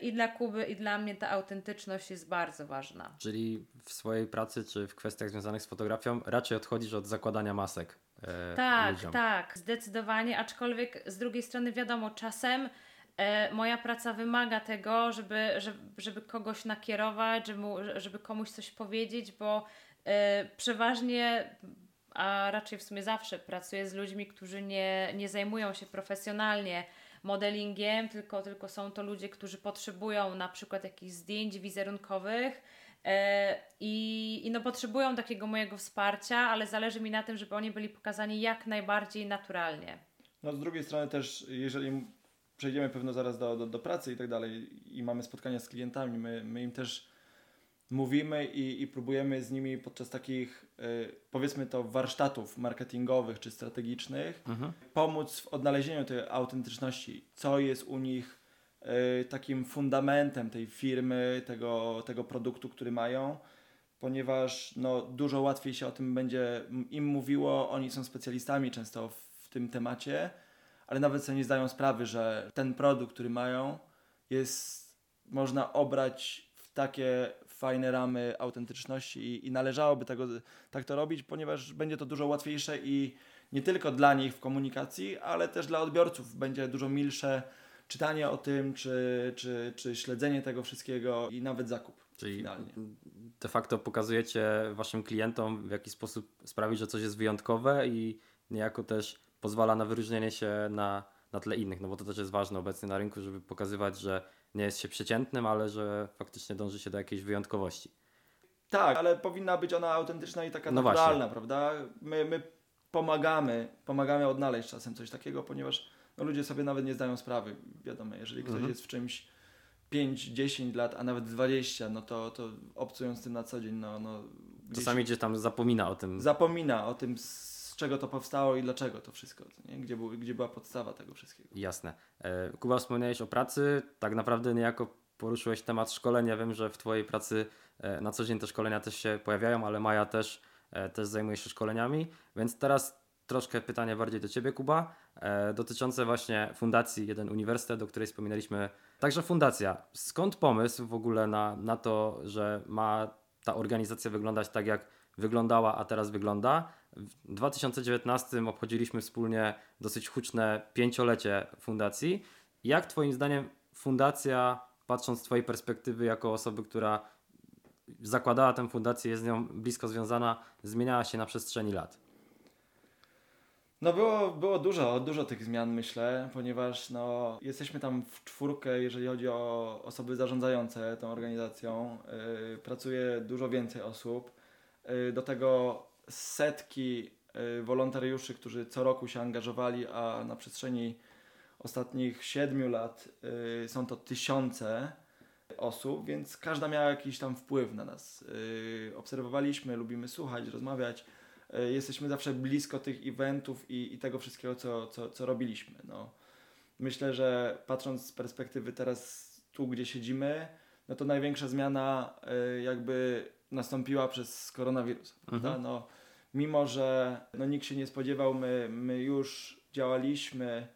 S2: i dla Kuby, i dla mnie ta autentyczność jest bardzo ważna.
S1: Czyli w swojej pracy, czy w kwestiach związanych z fotografią, raczej odchodzisz od zakładania masek. E,
S2: Tak,
S1: ludziom.
S2: tak, zdecydowanie, aczkolwiek z drugiej strony wiadomo, czasem e, moja praca wymaga tego, żeby, żeby, żeby kogoś nakierować, żeby, mu, żeby komuś coś powiedzieć, bo e, przeważnie, a raczej w sumie zawsze pracuję z ludźmi, którzy nie, nie zajmują się profesjonalnie modelingiem, tylko, tylko są to ludzie, którzy potrzebują na przykład jakichś zdjęć wizerunkowych, E, I, I no potrzebują takiego mojego wsparcia, ale zależy mi na tym, żeby oni byli pokazani jak najbardziej naturalnie.
S3: No z drugiej strony też, jeżeli przejdziemy pewno zaraz do, do, do pracy i tak dalej i mamy spotkania z klientami, my, my im też mówimy i, i próbujemy z nimi podczas takich, y, powiedzmy to, warsztatów marketingowych czy strategicznych
S1: Mhm.
S3: pomóc w odnalezieniu tej autentyczności, co jest u nich y, takim fundamentem tej firmy, tego, tego produktu, który mają, ponieważ no, dużo łatwiej się o tym będzie im mówiło, oni są specjalistami często w tym temacie, ale nawet sobie nie zdają sprawy, że ten produkt, który mają, jest można obrać w takie fajne ramy autentyczności i, i należałoby tego, tak to robić, ponieważ będzie to dużo łatwiejsze i nie tylko dla nich w komunikacji, ale też dla odbiorców będzie dużo milsze czytanie o tym, czy, czy, czy śledzenie tego wszystkiego i nawet zakup
S1: Czyli
S3: finalnie.
S1: de facto pokazujecie waszym klientom, w jaki sposób sprawić, że coś jest wyjątkowe i niejako też pozwala na wyróżnienie się na, na tle innych, no bo to też jest ważne obecnie na rynku, żeby pokazywać, że nie jest się przeciętnym, ale że faktycznie dąży się do jakiejś wyjątkowości.
S3: Tak, ale powinna być ona autentyczna i taka
S1: No
S3: naturalna, prawda? My, my pomagamy, pomagamy odnaleźć czasem coś takiego, ponieważ no, ludzie sobie nawet nie zdają sprawy. Wiadomo, jeżeli ktoś
S1: Mhm.
S3: jest w czymś 5-10 lat, a nawet 20, no to, to obcując tym na co dzień, no, no
S1: Czasami gdzieś tam zapomina o tym.
S3: zapomina o tym, z czego to powstało i dlaczego to wszystko, nie? Gdzie, był, gdzie była podstawa tego wszystkiego.
S1: Jasne. E, Kuba, wspomniałeś o pracy, tak naprawdę niejako poruszyłeś temat szkolenia. Wiem, że w Twojej pracy e, na co dzień te szkolenia też się pojawiają, ale Maja też, e, też zajmuje się szkoleniami, więc teraz troszkę pytanie bardziej do Ciebie, Kuba, e, dotyczące właśnie Fundacji Jeden Uniwersytet, o której wspominaliśmy. Także fundacja, skąd pomysł w ogóle na, na to, że ma ta organizacja wyglądać tak, jak wyglądała, a teraz wygląda? W 2019 obchodziliśmy wspólnie dosyć huczne pięciolecie fundacji. Jak Twoim zdaniem fundacja, patrząc z Twojej perspektywy jako osoby, która zakładała tę fundację, jest z nią blisko związana, zmieniała się na przestrzeni lat?
S3: No było, było dużo, dużo tych zmian myślę, ponieważ no, jesteśmy tam w czwórkę, jeżeli chodzi o osoby zarządzające tą organizacją. Yy, pracuje dużo więcej osób. Yy, do tego setki yy, wolontariuszy, którzy co roku się angażowali, a na przestrzeni ostatnich siedmiu lat y, są to tysiące osób, więc każda miała jakiś tam wpływ na nas. Y, obserwowaliśmy, lubimy słuchać, rozmawiać. Y, jesteśmy zawsze blisko tych eventów i, i tego wszystkiego, co, co, co robiliśmy. No. Myślę, że patrząc z perspektywy teraz tu, gdzie siedzimy, no to największa zmiana y, jakby nastąpiła przez koronawirusa.
S1: Mhm.
S3: No, mimo, że no, nikt się nie spodziewał, my, my już działaliśmy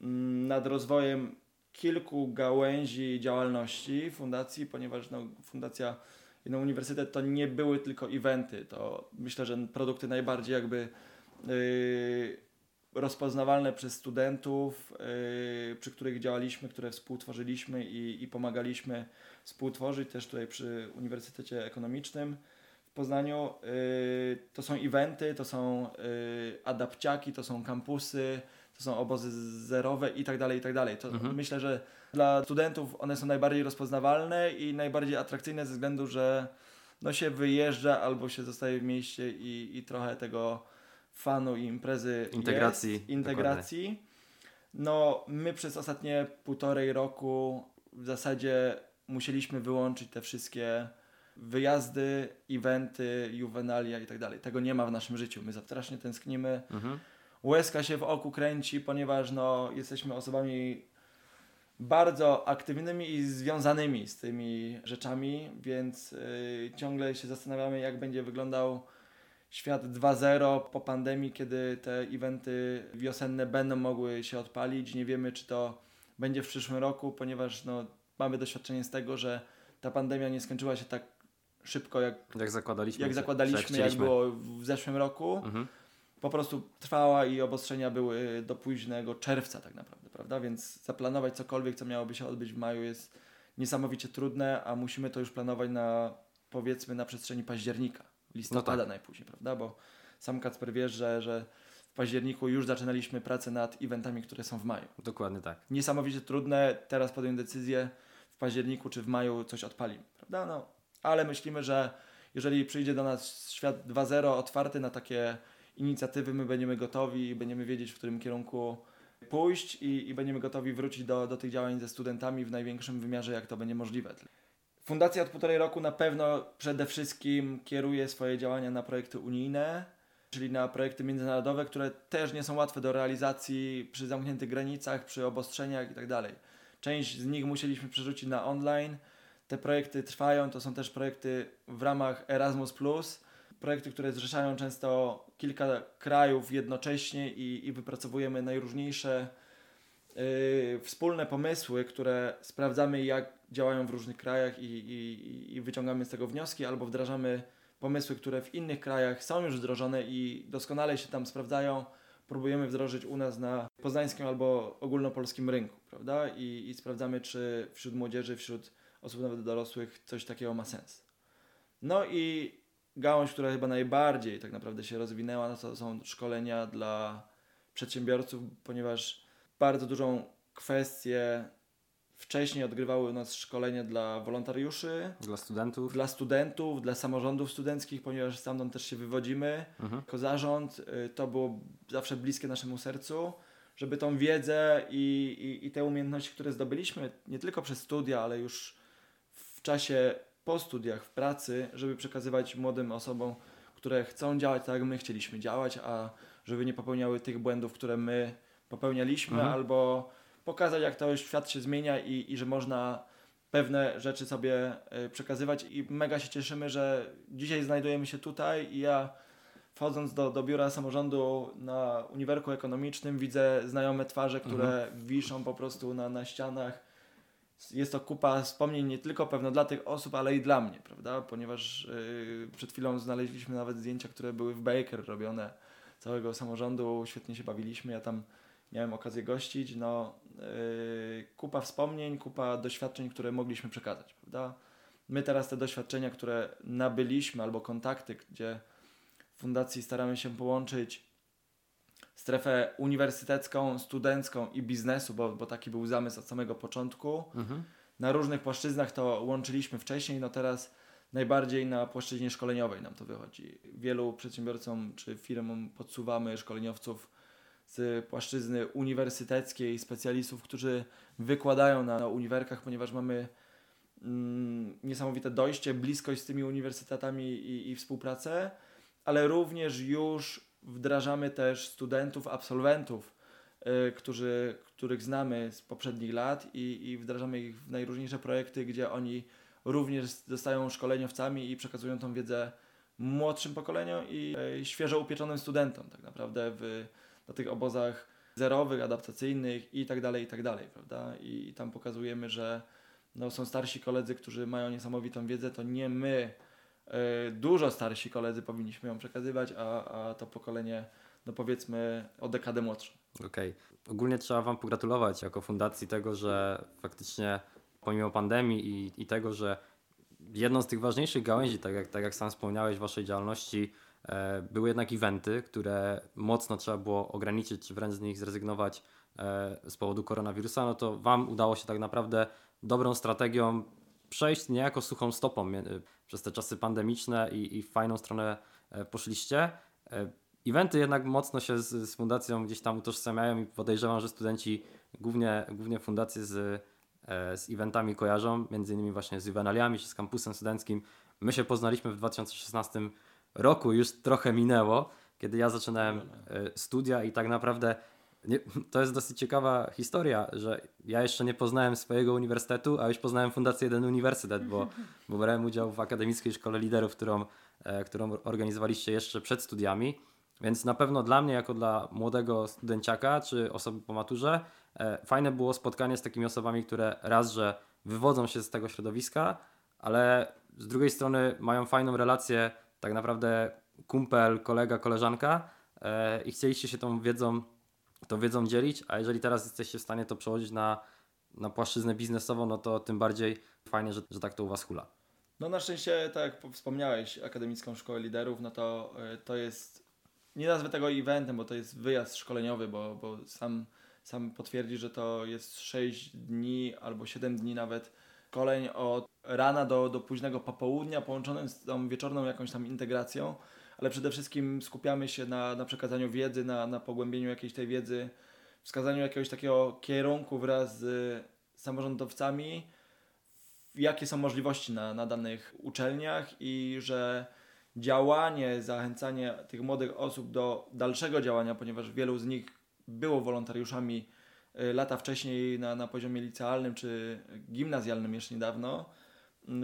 S3: mm, nad rozwojem kilku gałęzi działalności fundacji, ponieważ no, fundacja no, Uniwersytet to nie były tylko eventy, to myślę, że produkty najbardziej jakby yy, rozpoznawalne przez studentów, yy, przy których działaliśmy, które współtworzyliśmy i, i pomagaliśmy współtworzyć też tutaj przy Uniwersytecie Ekonomicznym w Poznaniu. Yy, to są eventy, to są yy, adapciaki, to są kampusy, to są obozy zerowe i tak dalej, i tak dalej. To
S1: Mhm.
S3: Myślę, że dla studentów one są najbardziej rozpoznawalne i najbardziej atrakcyjne ze względu, że no się wyjeżdża albo się zostaje w mieście i, i trochę tego fanu i imprezy
S1: Integracji,
S3: jest, integracji. No my przez ostatnie półtorej roku w zasadzie musieliśmy wyłączyć te wszystkie wyjazdy, eventy, juwenalia i tak dalej. Tego nie ma w naszym życiu. My strasznie tęsknimy.
S1: Mhm.
S3: Łezka się w oku kręci, ponieważ no, jesteśmy osobami bardzo aktywnymi i związanymi z tymi rzeczami, więc y, ciągle się zastanawiamy, jak będzie wyglądał świat 2.0 po pandemii, kiedy te eventy wiosenne będą mogły się odpalić. Nie wiemy, czy to będzie w przyszłym roku, ponieważ no, mamy doświadczenie z tego, że ta pandemia nie skończyła się tak szybko, jak,
S1: Jak zakładaliśmy.
S3: jak zakładaliśmy, jak było w zeszłym roku
S1: Mhm.
S3: po prostu trwała i obostrzenia były do późnego czerwca tak naprawdę, prawda? Więc zaplanować cokolwiek, co miałoby się odbyć w maju jest niesamowicie trudne, a musimy to już planować na powiedzmy na przestrzeni października, listopada
S1: No tak.
S3: najpóźniej, prawda? Bo sam Kacper wiesz, że, że w październiku już zaczynaliśmy pracę nad eventami, które są w maju.
S1: Dokładnie tak.
S3: Niesamowicie trudne, teraz podjąć decyzję październiku czy w maju coś odpalimy, prawda? No, ale myślimy, że jeżeli przyjdzie do nas świat 2.0 otwarty na takie inicjatywy, my będziemy gotowi i będziemy wiedzieć, w którym kierunku pójść i, i będziemy gotowi wrócić do, do tych działań ze studentami w największym wymiarze, jak to będzie możliwe. Fundacja od półtorej roku na pewno przede wszystkim kieruje swoje działania na projekty unijne, czyli na projekty międzynarodowe, które też nie są łatwe do realizacji przy zamkniętych granicach, przy obostrzeniach itd. Część z nich musieliśmy przerzucić na online. Te projekty trwają, to są też projekty w ramach Erasmus+, projekty, które zrzeszają często kilka krajów jednocześnie i, i wypracowujemy najróżniejsze yy, wspólne pomysły, które sprawdzamy, jak działają w różnych krajach i, i, i wyciągamy z tego wnioski, albo wdrażamy pomysły, które w innych krajach są już wdrożone i doskonale się tam sprawdzają. Próbujemy wdrożyć u nas na poznańskim albo ogólnopolskim rynku, prawda? I, i sprawdzamy, czy wśród młodzieży, wśród osób nawet dorosłych coś takiego ma sens. No i gałąź, która chyba najbardziej tak naprawdę się rozwinęła, no to są szkolenia dla przedsiębiorców, ponieważ bardzo dużą kwestię wcześniej odgrywały u nas szkolenia dla wolontariuszy,
S1: Dla studentów.
S3: dla studentów, dla samorządów studenckich, ponieważ stamtąd też się wywodzimy.
S1: Mhm.
S3: Jako zarząd y, to było zawsze bliskie naszemu sercu, żeby tą wiedzę i, i, i te umiejętności, które zdobyliśmy nie tylko przez studia, ale już w czasie po studiach, w pracy, żeby przekazywać młodym osobom, które chcą działać tak, jak my chcieliśmy działać, a żeby nie popełniały tych błędów, które my popełnialiśmy,
S1: Mhm.
S3: albo pokazać, jak to świat się zmienia i, i że można pewne rzeczy sobie y, przekazywać. I mega się cieszymy, że dzisiaj znajdujemy się tutaj i ja wchodząc do, do biura samorządu na uniwerku ekonomicznym widzę znajome twarze, które wiszą po prostu na, na ścianach. Jest to kupa wspomnień nie tylko pewno dla tych osób, ale i dla mnie, prawda? Ponieważ y, przed chwilą znaleźliśmy nawet zdjęcia, które były w Baker robione całego samorządu, świetnie się bawiliśmy, ja tam miałem okazję gościć, no yy, kupa wspomnień, kupa doświadczeń, które mogliśmy przekazać, prawda? My teraz te doświadczenia, które nabyliśmy, albo kontakty, gdzie w fundacji staramy się połączyć strefę uniwersytecką, studencką i biznesu, bo, bo taki był zamysł od samego początku.
S1: Mhm.
S3: Na różnych płaszczyznach to łączyliśmy wcześniej, no teraz najbardziej na płaszczyźnie szkoleniowej nam to wychodzi. Wielu przedsiębiorcom czy firmom podsuwamy szkoleniowców z płaszczyzny uniwersyteckiej, specjalistów, którzy wykładają na, na uniwerkach, ponieważ mamy mm, niesamowite dojście, bliskość z tymi uniwersytetami i, i współpracę, ale również już wdrażamy też studentów, absolwentów, y, którzy, których znamy z poprzednich lat i, i wdrażamy ich w najróżniejsze projekty, gdzie oni również zostają szkoleniowcami i przekazują tą wiedzę młodszym pokoleniom i y, świeżo upieczonym studentom tak naprawdę w, na tych obozach zerowych, adaptacyjnych i tak dalej, i tak dalej, prawda? I, i tam pokazujemy, że no, są starsi koledzy, którzy mają niesamowitą wiedzę, to nie my, y, dużo starsi koledzy powinniśmy ją przekazywać, a, a to pokolenie, no powiedzmy, o dekadę młodsze.
S1: Okej. Ogólnie trzeba Wam pogratulować jako fundacji tego, że faktycznie pomimo pandemii i, i tego, że jedną z tych ważniejszych gałęzi, tak jak, tak jak sam wspomniałeś Waszej działalności, były jednak eventy, które mocno trzeba było ograniczyć, czy wręcz z nich zrezygnować e, z powodu koronawirusa, no to Wam udało się tak naprawdę dobrą strategią przejść niejako suchą stopą mie- przez te czasy pandemiczne i, i w fajną stronę e, poszliście. E, Eventy jednak mocno się z, z fundacją gdzieś tam utożsamiają i podejrzewam, że studenci głównie, głównie fundacje z, e, z eventami kojarzą, między innymi właśnie z Juvenaliami czy z kampusem studenckim. My się poznaliśmy w 2016 roku, już trochę minęło, kiedy ja zaczynałem e, studia i tak naprawdę nie, to jest dosyć ciekawa historia, że ja jeszcze nie poznałem swojego uniwersytetu, a już poznałem Fundację Jeden Uniwersytet, bo, bo brałem udział w Akademickiej Szkole Liderów, którą, e, którą organizowaliście jeszcze przed studiami. Więc na pewno dla mnie, jako dla młodego studenciaka czy osoby po maturze, e, fajne było spotkanie z takimi osobami, które raz, że wywodzą się z tego środowiska, ale z drugiej strony mają fajną relację, tak naprawdę kumpel, kolega, koleżanka e, i chcieliście się tą wiedzą, tą wiedzą dzielić, a jeżeli teraz jesteście w stanie to przełożyć na, na płaszczyznę biznesową, no to tym bardziej fajnie, że, że tak to u Was hula.
S3: No na szczęście, tak jak wspomniałeś, Akademicką Szkołę Liderów, no to y, to jest, nie nazwę tego eventem, bo to jest wyjazd szkoleniowy, bo, bo sam, sam potwierdzi, że to jest 6 dni albo 7 dni nawet szkoleń od rana do, do późnego popołudnia, połączonym z tą wieczorną jakąś tam integracją, ale przede wszystkim skupiamy się na, na przekazaniu wiedzy, na, na pogłębieniu jakiejś tej wiedzy, wskazaniu jakiegoś takiego kierunku wraz z samorządowcami, jakie są możliwości na, na danych uczelniach i że działanie, zachęcanie tych młodych osób do dalszego działania, ponieważ wielu z nich było wolontariuszami y, lata wcześniej na, na poziomie licealnym czy gimnazjalnym jeszcze niedawno,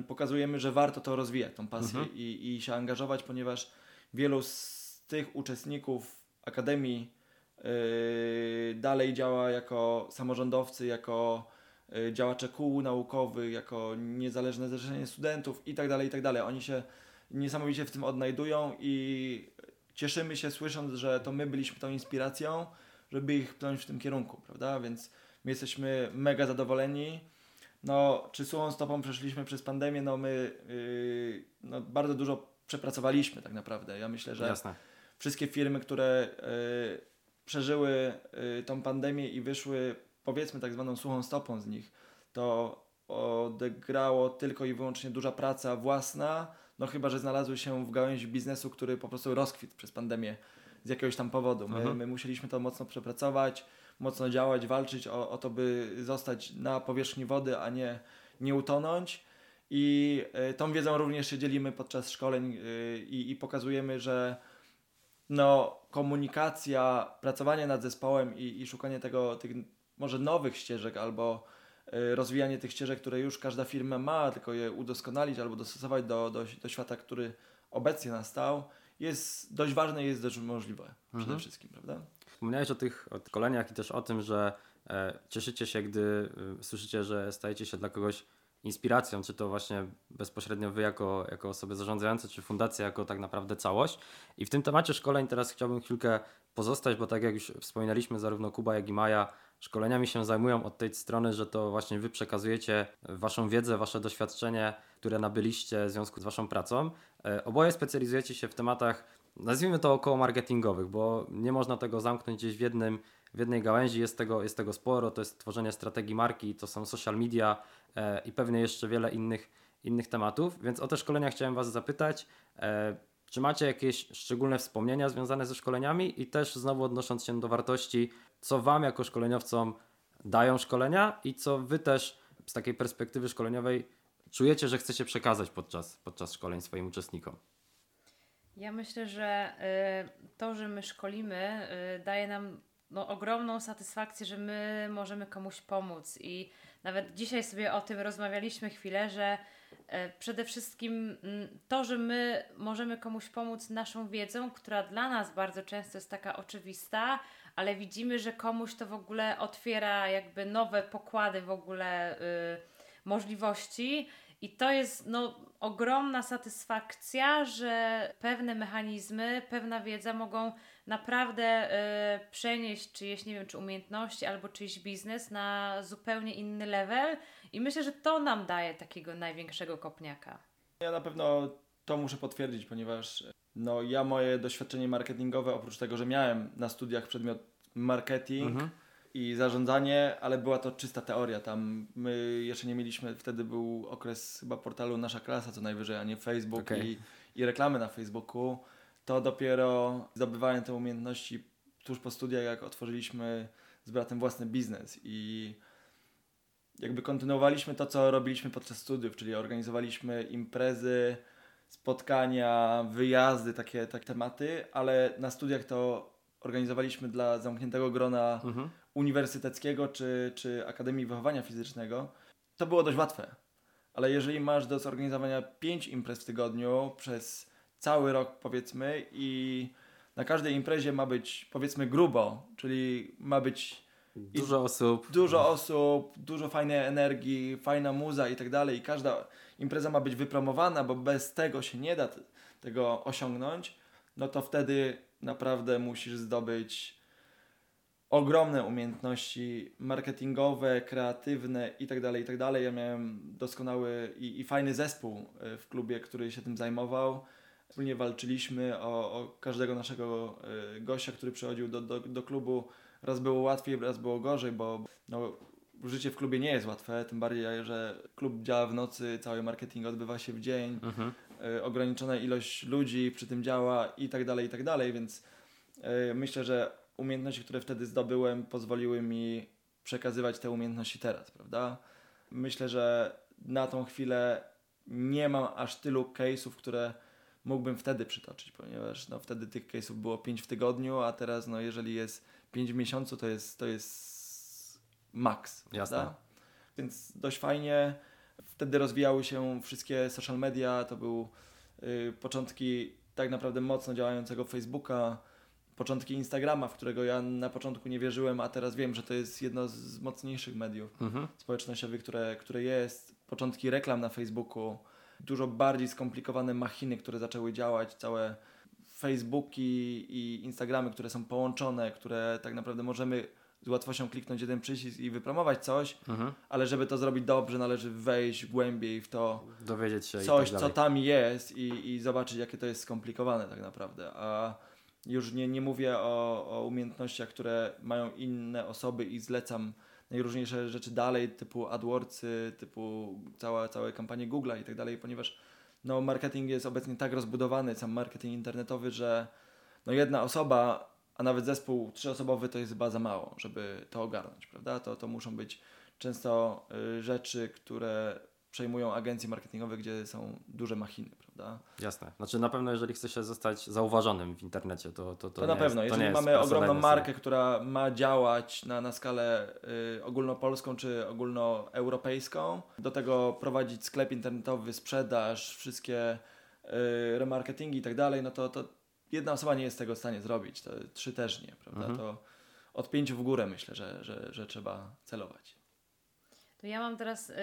S3: pokazujemy, że warto to rozwijać, tą pasję
S1: Mhm.
S3: i, i się angażować, ponieważ wielu z tych uczestników Akademii yy, dalej działa jako samorządowcy, jako y, działacze kół naukowych, jako niezależne zrzeszenie studentów i tak dalej, i tak dalej. Oni się niesamowicie w tym odnajdują i cieszymy się słysząc, że to my byliśmy tą inspiracją, żeby ich pchnąć w tym kierunku, prawda? Więc my jesteśmy mega zadowoleni. No, czy suchą stopą przeszliśmy przez pandemię? No, my yy, no, bardzo dużo przepracowaliśmy tak naprawdę. Ja myślę, że
S1: Jasne.
S3: wszystkie firmy, które y, przeżyły y, tą pandemię i wyszły, powiedzmy, tak zwaną suchą stopą z nich, to odegrało tylko i wyłącznie duża praca własna, no chyba, że znalazły się w gałęzi biznesu, który po prostu rozkwitł przez pandemię z jakiegoś tam powodu. My,
S1: Mhm.
S3: my musieliśmy to mocno przepracować, mocno działać, walczyć o, o to, by zostać na powierzchni wody, a nie, nie utonąć. I y, tą wiedzą również się dzielimy podczas szkoleń y, i, i pokazujemy, że no, komunikacja, pracowanie nad zespołem i, i szukanie tego, tych może nowych ścieżek albo y, rozwijanie tych ścieżek, które już każda firma ma, tylko je udoskonalić albo dostosować do, do, do świata, który obecnie nastał, jest dość ważne i jest dość możliwe przede
S1: Mhm.
S3: wszystkim, prawda?
S1: Wspomniałeś o tych o szkoleniach i też o tym, że e, cieszycie się, gdy y, słyszycie, że stajecie się dla kogoś inspiracją, czy to właśnie bezpośrednio wy jako, jako osoby zarządzające, czy fundacja jako tak naprawdę całość. I w tym temacie szkoleń teraz chciałbym chwilkę pozostać, bo tak jak już wspominaliśmy, zarówno Kuba, jak i Maja szkoleniami się zajmują od tej strony, że to właśnie wy przekazujecie waszą wiedzę, wasze doświadczenie, które nabyliście w związku z waszą pracą. E, Oboje specjalizujecie się w tematach nazwijmy to około marketingowych, bo nie można tego zamknąć gdzieś w, jednym, w jednej gałęzi, jest tego, jest tego sporo, to jest tworzenie strategii marki, to są social media e, i pewnie jeszcze wiele innych, innych tematów, więc o te szkolenia chciałem Was zapytać. E, Czy macie jakieś szczególne wspomnienia związane ze szkoleniami i też znowu odnosząc się do wartości, co Wam jako szkoleniowcom dają szkolenia i co Wy też z takiej perspektywy szkoleniowej czujecie, że chcecie przekazać podczas, podczas szkoleń swoim uczestnikom?
S2: Ja myślę, że y, to, że my szkolimy, y, daje nam no, ogromną satysfakcję, że my możemy komuś pomóc. I nawet dzisiaj sobie o tym rozmawialiśmy chwilę, że y, przede wszystkim mm, to, że my możemy komuś pomóc naszą wiedzą, która dla nas bardzo często jest taka oczywista, ale widzimy, że komuś to w ogóle otwiera jakby nowe pokłady w ogóle możliwości. I to jest no, ogromna satysfakcja, że pewne mechanizmy, pewna wiedza mogą naprawdę y, przenieść czyjeś, nie wiem, czy umiejętności albo czyjś biznes na zupełnie inny level. I myślę, że to nam daje takiego największego kopniaka.
S3: Ja na pewno to muszę potwierdzić, ponieważ no, ja moje doświadczenie marketingowe, oprócz tego, że miałem na studiach przedmiot marketing, mhm i zarządzanie, ale była to czysta teoria. Tam my jeszcze nie mieliśmy, wtedy był okres chyba portalu Nasza Klasa co najwyżej, a nie Facebook okay. i, i reklamy na Facebooku. To dopiero zdobywałem te umiejętności tuż po studiach, jak otworzyliśmy z bratem własny biznes i jakby kontynuowaliśmy to, co robiliśmy podczas studiów, czyli organizowaliśmy imprezy, spotkania, wyjazdy, takie, takie tematy, ale na studiach to organizowaliśmy dla zamkniętego grona mhm uniwersyteckiego czy, czy Akademii Wychowania Fizycznego, to było dość łatwe. Ale jeżeli masz do zorganizowania pięć imprez w tygodniu przez cały rok, powiedzmy, i na każdej imprezie ma być, powiedzmy, grubo, czyli ma być
S1: dużo osób,
S3: dużo osób, dużo fajnej energii, fajna muza i tak dalej, i każda impreza ma być wypromowana, bo bez tego się nie da tego osiągnąć, no to wtedy naprawdę musisz zdobyć ogromne umiejętności marketingowe, kreatywne itd., tak itd. Tak ja miałem doskonały i, i fajny zespół e, w klubie, który się tym zajmował. Wspólnie walczyliśmy o, o każdego naszego e, gościa, który przychodził do, do, do klubu. Raz było łatwiej, raz było gorzej, bo no, życie w klubie nie jest łatwe, tym bardziej, że klub działa w nocy, cały marketing odbywa się w dzień, mhm. y, ograniczona ilość ludzi przy tym działa i tak dalej, i tak dalej, więc y, myślę, że umiejętności, które wtedy zdobyłem, pozwoliły mi przekazywać te umiejętności teraz, prawda? Myślę, że na tą chwilę nie mam aż tylu case'ów, które mógłbym wtedy przytoczyć, ponieważ no, wtedy tych case'ów było 5 w tygodniu, a teraz no, jeżeli jest 5 w miesiącu, to jest, to jest max.
S1: Jasne. Prawda?
S3: Więc dość fajnie. Wtedy rozwijały się wszystkie social media, to był y, początki tak naprawdę mocno działającego Facebooka, początki Instagrama, w którego ja na początku nie wierzyłem, a teraz wiem, że to jest jedno z mocniejszych mediów mhm. społecznościowych, które, które jest. Początki reklam na Facebooku, dużo bardziej skomplikowane machiny, które zaczęły działać, całe Facebooki i Instagramy, które są połączone, które tak naprawdę możemy z łatwością kliknąć jeden przycisk i wypromować coś, mhm. ale żeby to zrobić dobrze, należy wejść głębiej w to,
S1: dowiedzieć się
S3: coś, tak co tam jest i, i zobaczyć, jakie to jest skomplikowane tak naprawdę. A już nie, nie mówię o, o umiejętnościach, które mają inne osoby i zlecam najróżniejsze rzeczy dalej, typu AdWordsy, typu cała, całe kampanie Google'a i tak dalej, ponieważ no, marketing jest obecnie tak rozbudowany, sam marketing internetowy, że no, jedna osoba, a nawet zespół trzyosobowy to jest chyba za mało, żeby to ogarnąć, prawda? To, to muszą być często y, rzeczy, które przejmują agencje marketingowe, gdzie są duże machiny, prawda?
S1: Jasne. Znaczy na pewno jeżeli chce się zostać zauważonym w internecie, to To,
S3: to, to na pewno. Jest, jeżeli mamy ogromną markę, która ma działać na, na skalę y, ogólnopolską czy ogólnoeuropejską, do tego prowadzić sklep internetowy, sprzedaż, wszystkie y, remarketingi i tak dalej, no to, to jedna osoba nie jest tego w stanie zrobić, to trzy też nie, prawda? Mhm. To od pięciu w górę myślę, że, że, że trzeba celować.
S2: To ja mam teraz y,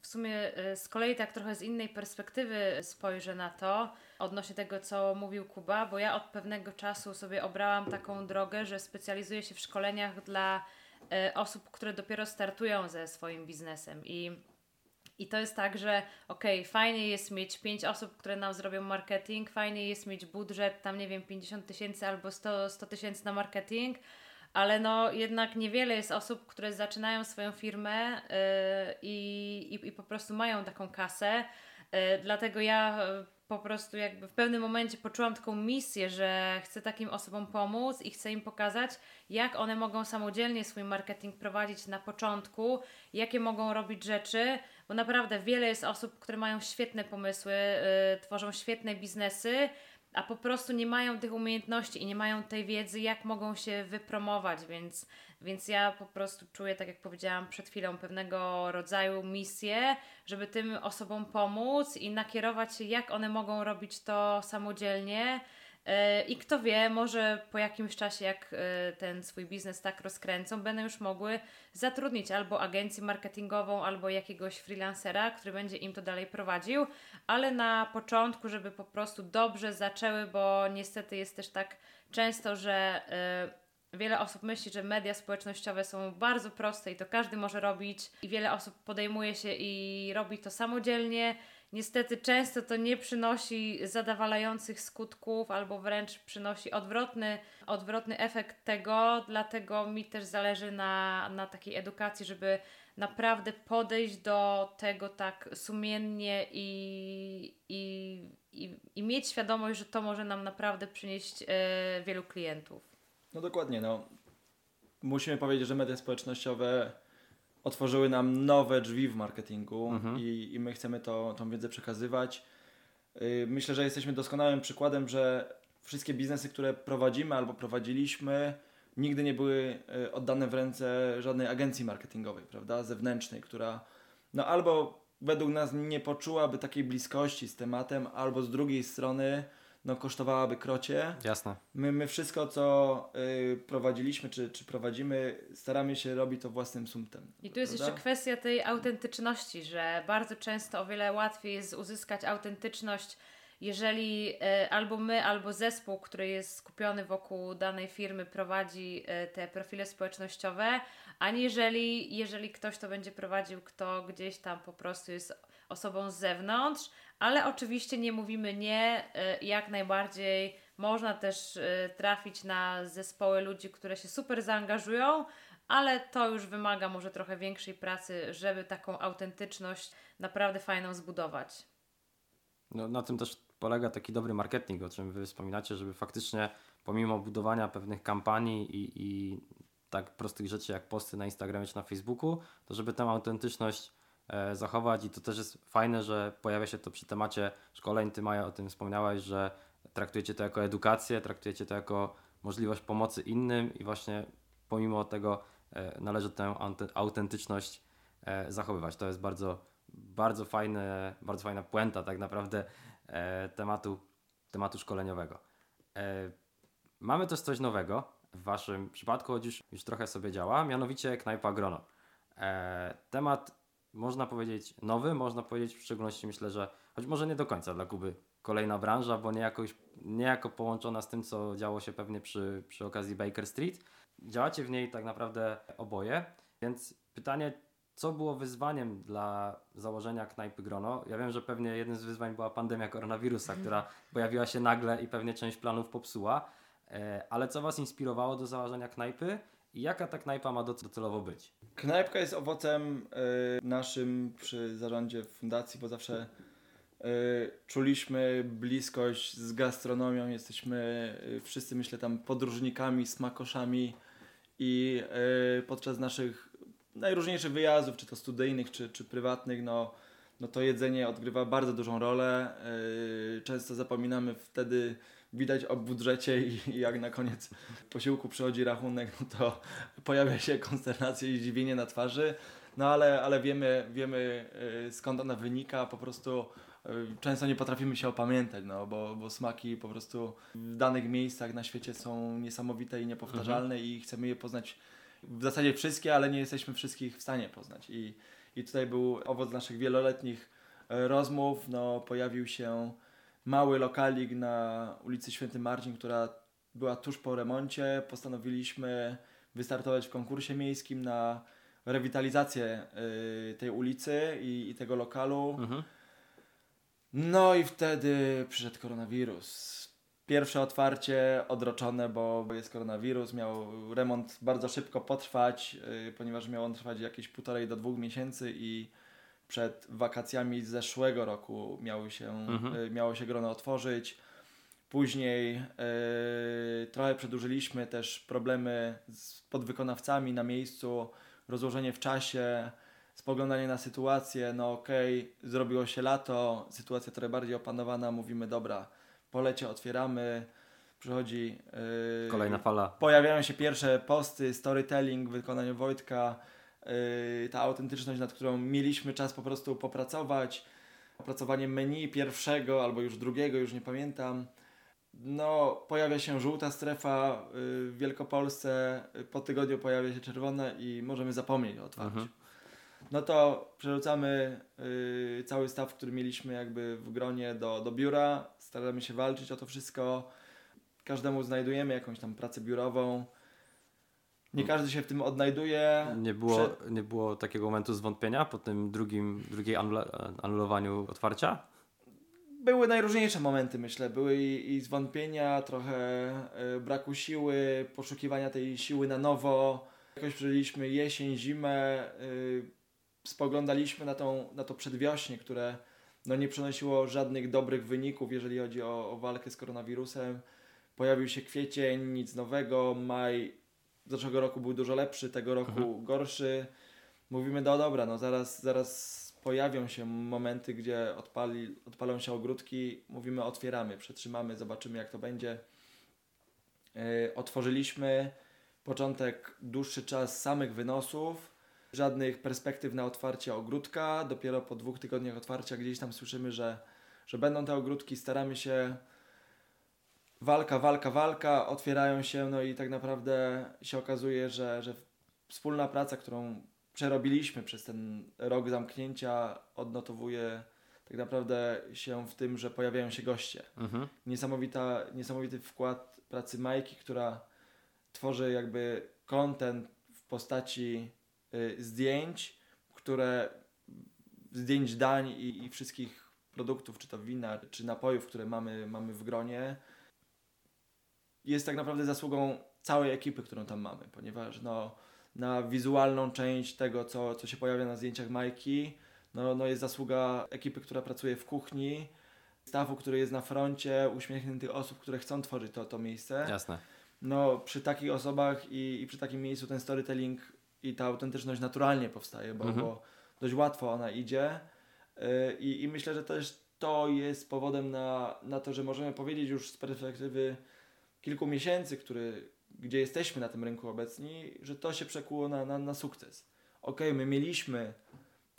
S2: w sumie y, z kolei tak trochę z innej perspektywy spojrzę na to, odnośnie tego, co mówił Kuba, bo ja od pewnego czasu sobie obrałam taką drogę, że specjalizuję się w szkoleniach dla y, osób, które dopiero startują ze swoim biznesem. I i to jest tak, że okej, okay, fajnie jest mieć 5 osób, które nam zrobią marketing, fajnie jest mieć budżet tam, nie wiem, 50 tysięcy albo 100 tysięcy na marketing, ale no jednak niewiele jest osób, które zaczynają swoją firmę yy, i, i po prostu mają taką kasę. E, dlatego ja e, po prostu jakby w pewnym momencie poczułam taką misję, że chcę takim osobom pomóc i chcę im pokazać, jak one mogą samodzielnie swój marketing prowadzić na początku, jakie mogą robić rzeczy, bo naprawdę wiele jest osób, które mają świetne pomysły, yy, tworzą świetne biznesy, a po prostu nie mają tych umiejętności i nie mają tej wiedzy, jak mogą się wypromować, więc, więc ja po prostu czuję, tak jak powiedziałam przed chwilą, pewnego rodzaju misję, żeby tym osobom pomóc i nakierować się, jak one mogą robić to samodzielnie. E, I kto wie, może po jakimś czasie, jak e, ten swój biznes tak rozkręcą, będą już mogły zatrudnić albo agencję marketingową, albo jakiegoś freelancera, który będzie im to dalej prowadził, ale na początku, żeby po prostu dobrze zaczęły, bo niestety jest też tak często, że e, wiele osób myśli, że media społecznościowe są bardzo proste i to każdy może robić, i wiele osób podejmuje się i robi to samodzielnie Niestety często to nie przynosi zadowalających skutków, albo wręcz przynosi odwrotny, odwrotny efekt tego, dlatego mi też zależy na, na takiej edukacji, żeby naprawdę podejść do tego tak sumiennie i, i, i, i mieć świadomość, że to może nam naprawdę przynieść e, wielu klientów.
S3: No dokładnie, no. Musimy powiedzieć, że media społecznościowe otworzyły nam nowe drzwi w marketingu mhm. i, i my chcemy to, tą wiedzę przekazywać. Yy, myślę, że jesteśmy doskonałym przykładem, że wszystkie biznesy, które prowadzimy albo prowadziliśmy, nigdy nie były yy, oddane w ręce żadnej agencji marketingowej, prawda, zewnętrznej, która no albo według nas nie poczułaby takiej bliskości z tematem, albo z drugiej strony no, kosztowałaby krocie.
S1: Jasne.
S3: My, my wszystko, co y, prowadziliśmy, czy, czy prowadzimy, staramy się robić to własnym sumptem.
S2: I tu jest prawda? jeszcze kwestia tej autentyczności, że bardzo często o wiele łatwiej jest uzyskać autentyczność, jeżeli y, albo my, albo zespół, który jest skupiony wokół danej firmy, prowadzi y, te profile społecznościowe, aniżeli jeżeli ktoś to będzie prowadził, kto gdzieś tam po prostu jest osobą z zewnątrz, ale oczywiście nie mówimy nie, y, jak najbardziej można też y, trafić na zespoły ludzi, które się super zaangażują, ale to już wymaga może trochę większej pracy, żeby taką autentyczność naprawdę fajną zbudować.
S1: No, na tym też polega taki dobry marketing, o czym Wy wspominacie, żeby faktycznie pomimo budowania pewnych kampanii i, i tak prostych rzeczy jak posty na Instagramie czy na Facebooku, to żeby tę autentyczność zachować i to też jest fajne, że pojawia się to przy temacie szkoleń. Ty Maja o tym wspomniałaś, że traktujecie to jako edukację, traktujecie to jako możliwość pomocy innym i właśnie pomimo tego e, należy tę autentyczność e, zachowywać. To jest bardzo, bardzo, fajne, bardzo fajna puenta tak naprawdę tematu, tematu szkoleniowego. Mamy też coś nowego w Waszym przypadku, choć już, już trochę sobie działa, mianowicie Knajpa Grono. Temat można powiedzieć nowy, można powiedzieć w szczególności myślę, że choć może nie do końca dla Kuby kolejna branża, bo niejako, niejako połączona z tym, co działo się pewnie przy, przy okazji Baker Street. Działacie w niej tak naprawdę oboje, więc pytanie, co było wyzwaniem dla założenia knajpy Grono? Ja wiem, że pewnie jednym z wyzwań była pandemia koronawirusa, która pojawiła się nagle i pewnie część planów popsuła, e, ale co Was inspirowało do założenia knajpy jaka ta knajpa ma docelowo być?
S3: Knajpka jest owocem y, naszym przy zarządzie fundacji, bo zawsze y, czuliśmy bliskość z gastronomią. Jesteśmy y, wszyscy, myślę, tam podróżnikami, smakoszami i podczas naszych najróżniejszych wyjazdów, czy to studyjnych, czy, czy prywatnych, no, no to jedzenie odgrywa bardzo dużą rolę. Często zapominamy wtedy widać o budżecie i, jak na koniec posiłku przychodzi rachunek, no to pojawia się konsternacja i zdziwienie na twarzy. No ale, ale wiemy, wiemy y, skąd ona wynika, po prostu y, często nie potrafimy się opamiętać, no, bo, bo smaki po prostu w danych miejscach na świecie są niesamowite i niepowtarzalne mhm. i chcemy je poznać w zasadzie wszystkie, ale nie jesteśmy wszystkich w stanie poznać. I, i tutaj był owoc naszych wieloletnich y, rozmów, no, pojawił się mały lokalik na ulicy Święty Marcin, która była tuż po remoncie. Postanowiliśmy wystartować w konkursie miejskim na rewitalizację y, tej ulicy i, i tego lokalu. Mhm. No i wtedy przyszedł koronawirus. Pierwsze otwarcie odroczone, bo jest koronawirus. Miał remont bardzo szybko potrwać, yy, ponieważ miał on trwać jakieś półtorej do dwóch miesięcy i przed wakacjami z zeszłego roku miały się,
S1: Mhm.
S3: y, miało się grono otworzyć. Później y, trochę przedłużyliśmy też problemy z podwykonawcami na miejscu, rozłożenie w czasie, spoglądanie na sytuację. No okej, zrobiło się lato, sytuacja trochę bardziej opanowana, mówimy dobra, polecie otwieramy, przychodzi y,
S1: Kolejna fala.
S3: pojawiają się pierwsze posty, storytelling w wykonaniu Wojtka, yy, ta autentyczność, nad którą mieliśmy czas po prostu popracować, opracowanie menu pierwszego albo już drugiego, już nie pamiętam. No, pojawia się żółta strefa yy, w Wielkopolsce, yy, po tygodniu pojawia się czerwona i możemy zapomnieć o otwarciu.
S1: Mhm.
S3: No to przerzucamy cały staw, który mieliśmy jakby w gronie do, do biura, staramy się walczyć o to wszystko, każdemu znajdujemy jakąś tam pracę biurową. Nie każdy się w tym odnajduje.
S1: Nie było,
S3: Prze-
S1: nie było takiego momentu zwątpienia po tym drugim, drugiej anula- anulowaniu otwarcia?
S3: Były najróżniejsze momenty, myślę. Były i, i zwątpienia, trochę y, braku siły, poszukiwania tej siły na nowo. Jakoś przeżyliśmy jesień, zimę, y, spoglądaliśmy na, tą, na to przedwiośnie, które no, nie przynosiło żadnych dobrych wyników, jeżeli chodzi o, o walkę z koronawirusem. Pojawił się kwiecień, nic nowego, maj zeszłego roku był dużo lepszy, tego roku
S1: Mhm.
S3: gorszy. Mówimy, no dobra, no zaraz, zaraz pojawią się momenty, gdzie odpali, odpalą się ogródki, mówimy otwieramy, przetrzymamy, zobaczymy jak to będzie. Yy, otworzyliśmy początek, dłuższy czas samych wynosów, żadnych perspektyw na otwarcie ogródka. Dopiero po dwóch tygodniach otwarcia gdzieś tam słyszymy, że, że będą te ogródki, staramy się walka, walka, walka, otwierają się, no i tak naprawdę się okazuje, że, że wspólna praca, którą przerobiliśmy przez ten rok zamknięcia, odnotowuje tak naprawdę się w tym, że pojawiają się goście.
S1: Mhm.
S3: Niesamowita, niesamowity wkład pracy Majki, która tworzy jakby content w postaci y, zdjęć, które zdjęć dań i, i wszystkich produktów, czy to wina, czy napojów, które mamy, mamy w gronie, jest tak naprawdę zasługą całej ekipy, którą tam mamy, ponieważ no, na wizualną część tego, co, co się pojawia na zdjęciach Majki, no, no jest zasługa ekipy, która pracuje w kuchni, stawu, który jest na froncie, uśmiechniętych osób, które chcą tworzyć to, to miejsce.
S1: Jasne.
S3: No, przy takich osobach i, i przy takim miejscu ten storytelling i ta autentyczność naturalnie powstaje, bo,
S1: Mhm.
S3: bo dość łatwo ona idzie. Yy, I, myślę, że też to jest powodem na, na to, że możemy powiedzieć już z perspektywy kilku miesięcy, który, gdzie jesteśmy na tym rynku obecni, że to się przekuło na, na, na sukces. Okej, my mieliśmy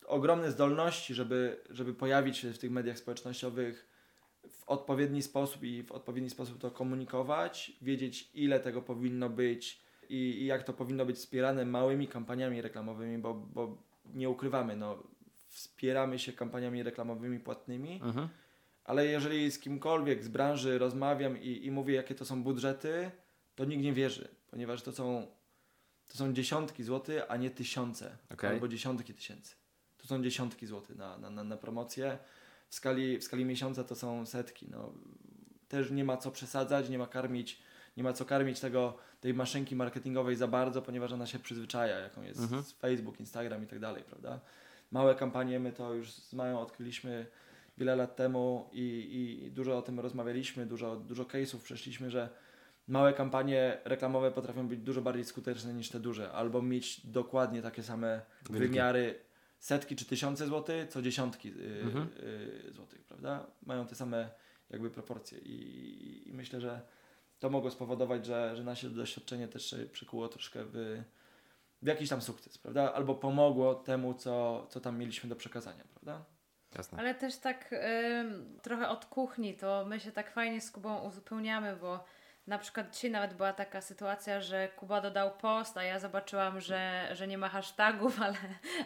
S3: ogromne zdolności, żeby, żeby pojawić się w tych mediach społecznościowych w odpowiedni sposób i w odpowiedni sposób to komunikować, wiedzieć ile tego powinno być i, i jak to powinno być wspierane małymi kampaniami reklamowymi, bo, bo nie ukrywamy, no, wspieramy się kampaniami reklamowymi płatnymi,
S1: Mhm.
S3: Ale jeżeli z kimkolwiek z branży rozmawiam i, i mówię, jakie to są budżety, to nikt nie wierzy, ponieważ to są, to są dziesiątki złotych, a nie tysiące
S1: Okej.
S3: albo dziesiątki tysięcy. To są dziesiątki złotych na, na, na, na promocję. W skali, w skali miesiąca to są setki. No. Też nie ma co przesadzać, nie ma karmić, nie ma co karmić tego, tej maszynki marketingowej za bardzo, ponieważ ona się przyzwyczaja, jaką jest
S1: Mhm.
S3: Facebook, Instagram i tak dalej, prawda? Małe kampanie, my to już z Mają odkryliśmy wiele lat temu i, i dużo o tym rozmawialiśmy, dużo, dużo case'ów przeszliśmy, że małe kampanie reklamowe potrafią być dużo bardziej skuteczne niż te duże, albo mieć dokładnie takie same
S1: Wyniki.
S3: wymiary setki czy tysiące złotych, co dziesiątki y,
S1: Mhm.
S3: y, złotych, prawda? Mają te same jakby proporcje i, i myślę, że to mogło spowodować, że, że nasze doświadczenie też się przykuło troszkę w, w jakiś tam sukces, prawda? Albo pomogło temu, co, co tam mieliśmy do przekazania, prawda?
S1: Jasne.
S2: Ale też tak ym, trochę od kuchni, to my się tak fajnie z Kubą uzupełniamy, bo na przykład dzisiaj nawet była taka sytuacja, że Kuba dodał post, a ja zobaczyłam, że, że nie ma hashtagów, ale,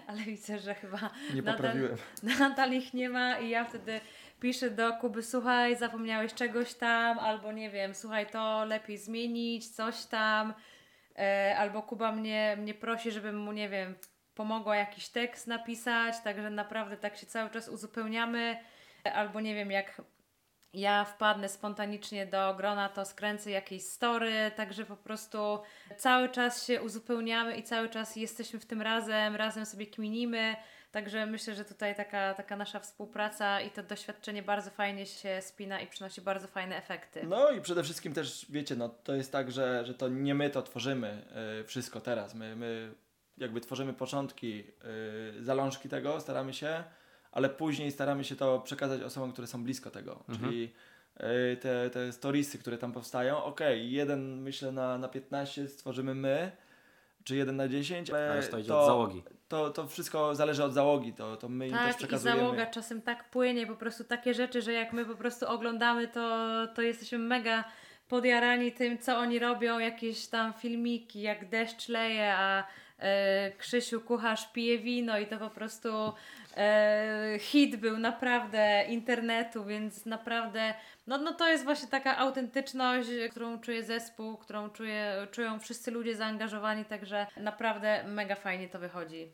S2: ale widzę, że chyba
S3: Nie
S2: Nadal-
S3: poprawiłem.
S2: nadal ich nie ma i ja wtedy piszę do Kuby, słuchaj, zapomniałeś czegoś tam, albo nie wiem, słuchaj, to lepiej zmienić, coś tam, e, albo Kuba mnie, mnie prosi, żebym mu, nie wiem, pomogła jakiś tekst napisać, także naprawdę tak się cały czas uzupełniamy, albo nie wiem, jak ja wpadnę spontanicznie do grona, to skręcę jakieś story, także po prostu cały czas się uzupełniamy i cały czas jesteśmy w tym razem, razem sobie kminimy, Także myślę, że tutaj taka, taka nasza współpraca i to doświadczenie bardzo fajnie się spina i przynosi bardzo fajne efekty.
S3: No i przede wszystkim też, wiecie, no to jest tak, że, że to nie my to tworzymy y, wszystko teraz. My, my jakby tworzymy początki, y, zalążki tego, staramy się, ale później staramy się to przekazać osobom, które są blisko tego.
S1: Mhm.
S3: Czyli y, te, te storiesy, które tam powstają, okej, jeden myślę na, na 15 stworzymy my, czy jeden na 10, ale
S1: reszta idzie
S3: to,
S1: od załogi.
S3: To, to wszystko zależy od załogi, to, to my im też
S2: Tak, i
S3: przekazujemy.
S2: załoga czasem tak płynie, po prostu takie rzeczy, że jak my po prostu oglądamy, to, to jesteśmy mega podjarani tym, co oni robią, jakieś tam filmiki, jak deszcz leje, a Krzysiu kucharz pije wino i to po prostu e, hit był naprawdę internetu, więc naprawdę no, no to jest właśnie taka autentyczność, którą czuje zespół, którą czuje, czują wszyscy ludzie zaangażowani, także naprawdę mega fajnie to wychodzi.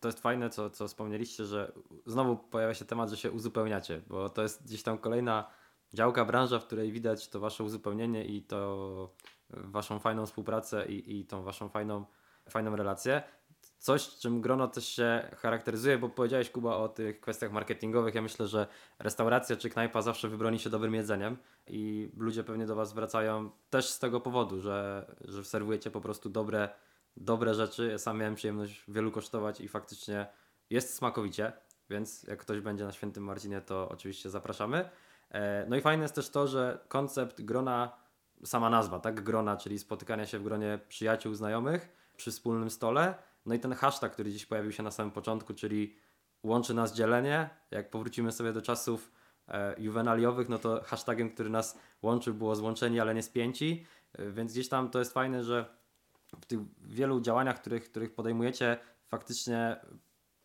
S1: To jest fajne, co, co wspomnieliście, że znowu pojawia się temat, że się uzupełniacie, bo to jest gdzieś tam kolejna działka, branża, w której widać to wasze uzupełnienie i to waszą fajną współpracę i, i tą waszą fajną, fajną relację. Coś, czym grono też się charakteryzuje, bo powiedziałeś Kuba o tych kwestiach marketingowych. Ja myślę, że restauracja czy knajpa zawsze wybroni się dobrym jedzeniem i ludzie pewnie do was wracają też z tego powodu, że, że serwujecie po prostu dobre, dobre rzeczy. Ja sam miałem przyjemność wielu kosztować i faktycznie jest smakowicie, więc jak ktoś będzie na Świętym Marcinie, to oczywiście zapraszamy. E, No i fajne jest też to, że koncept grona, sama nazwa, tak, grona, czyli spotykania się w gronie przyjaciół, znajomych przy wspólnym stole. No i ten hashtag, który dziś pojawił się na samym początku, czyli łączy nas dzielenie. Jak powrócimy sobie do czasów e, no to hashtagiem, który nas łączył, było złączeni, ale nie spięci. E, Więc gdzieś tam to jest fajne, że w tych wielu działaniach, których, których podejmujecie, faktycznie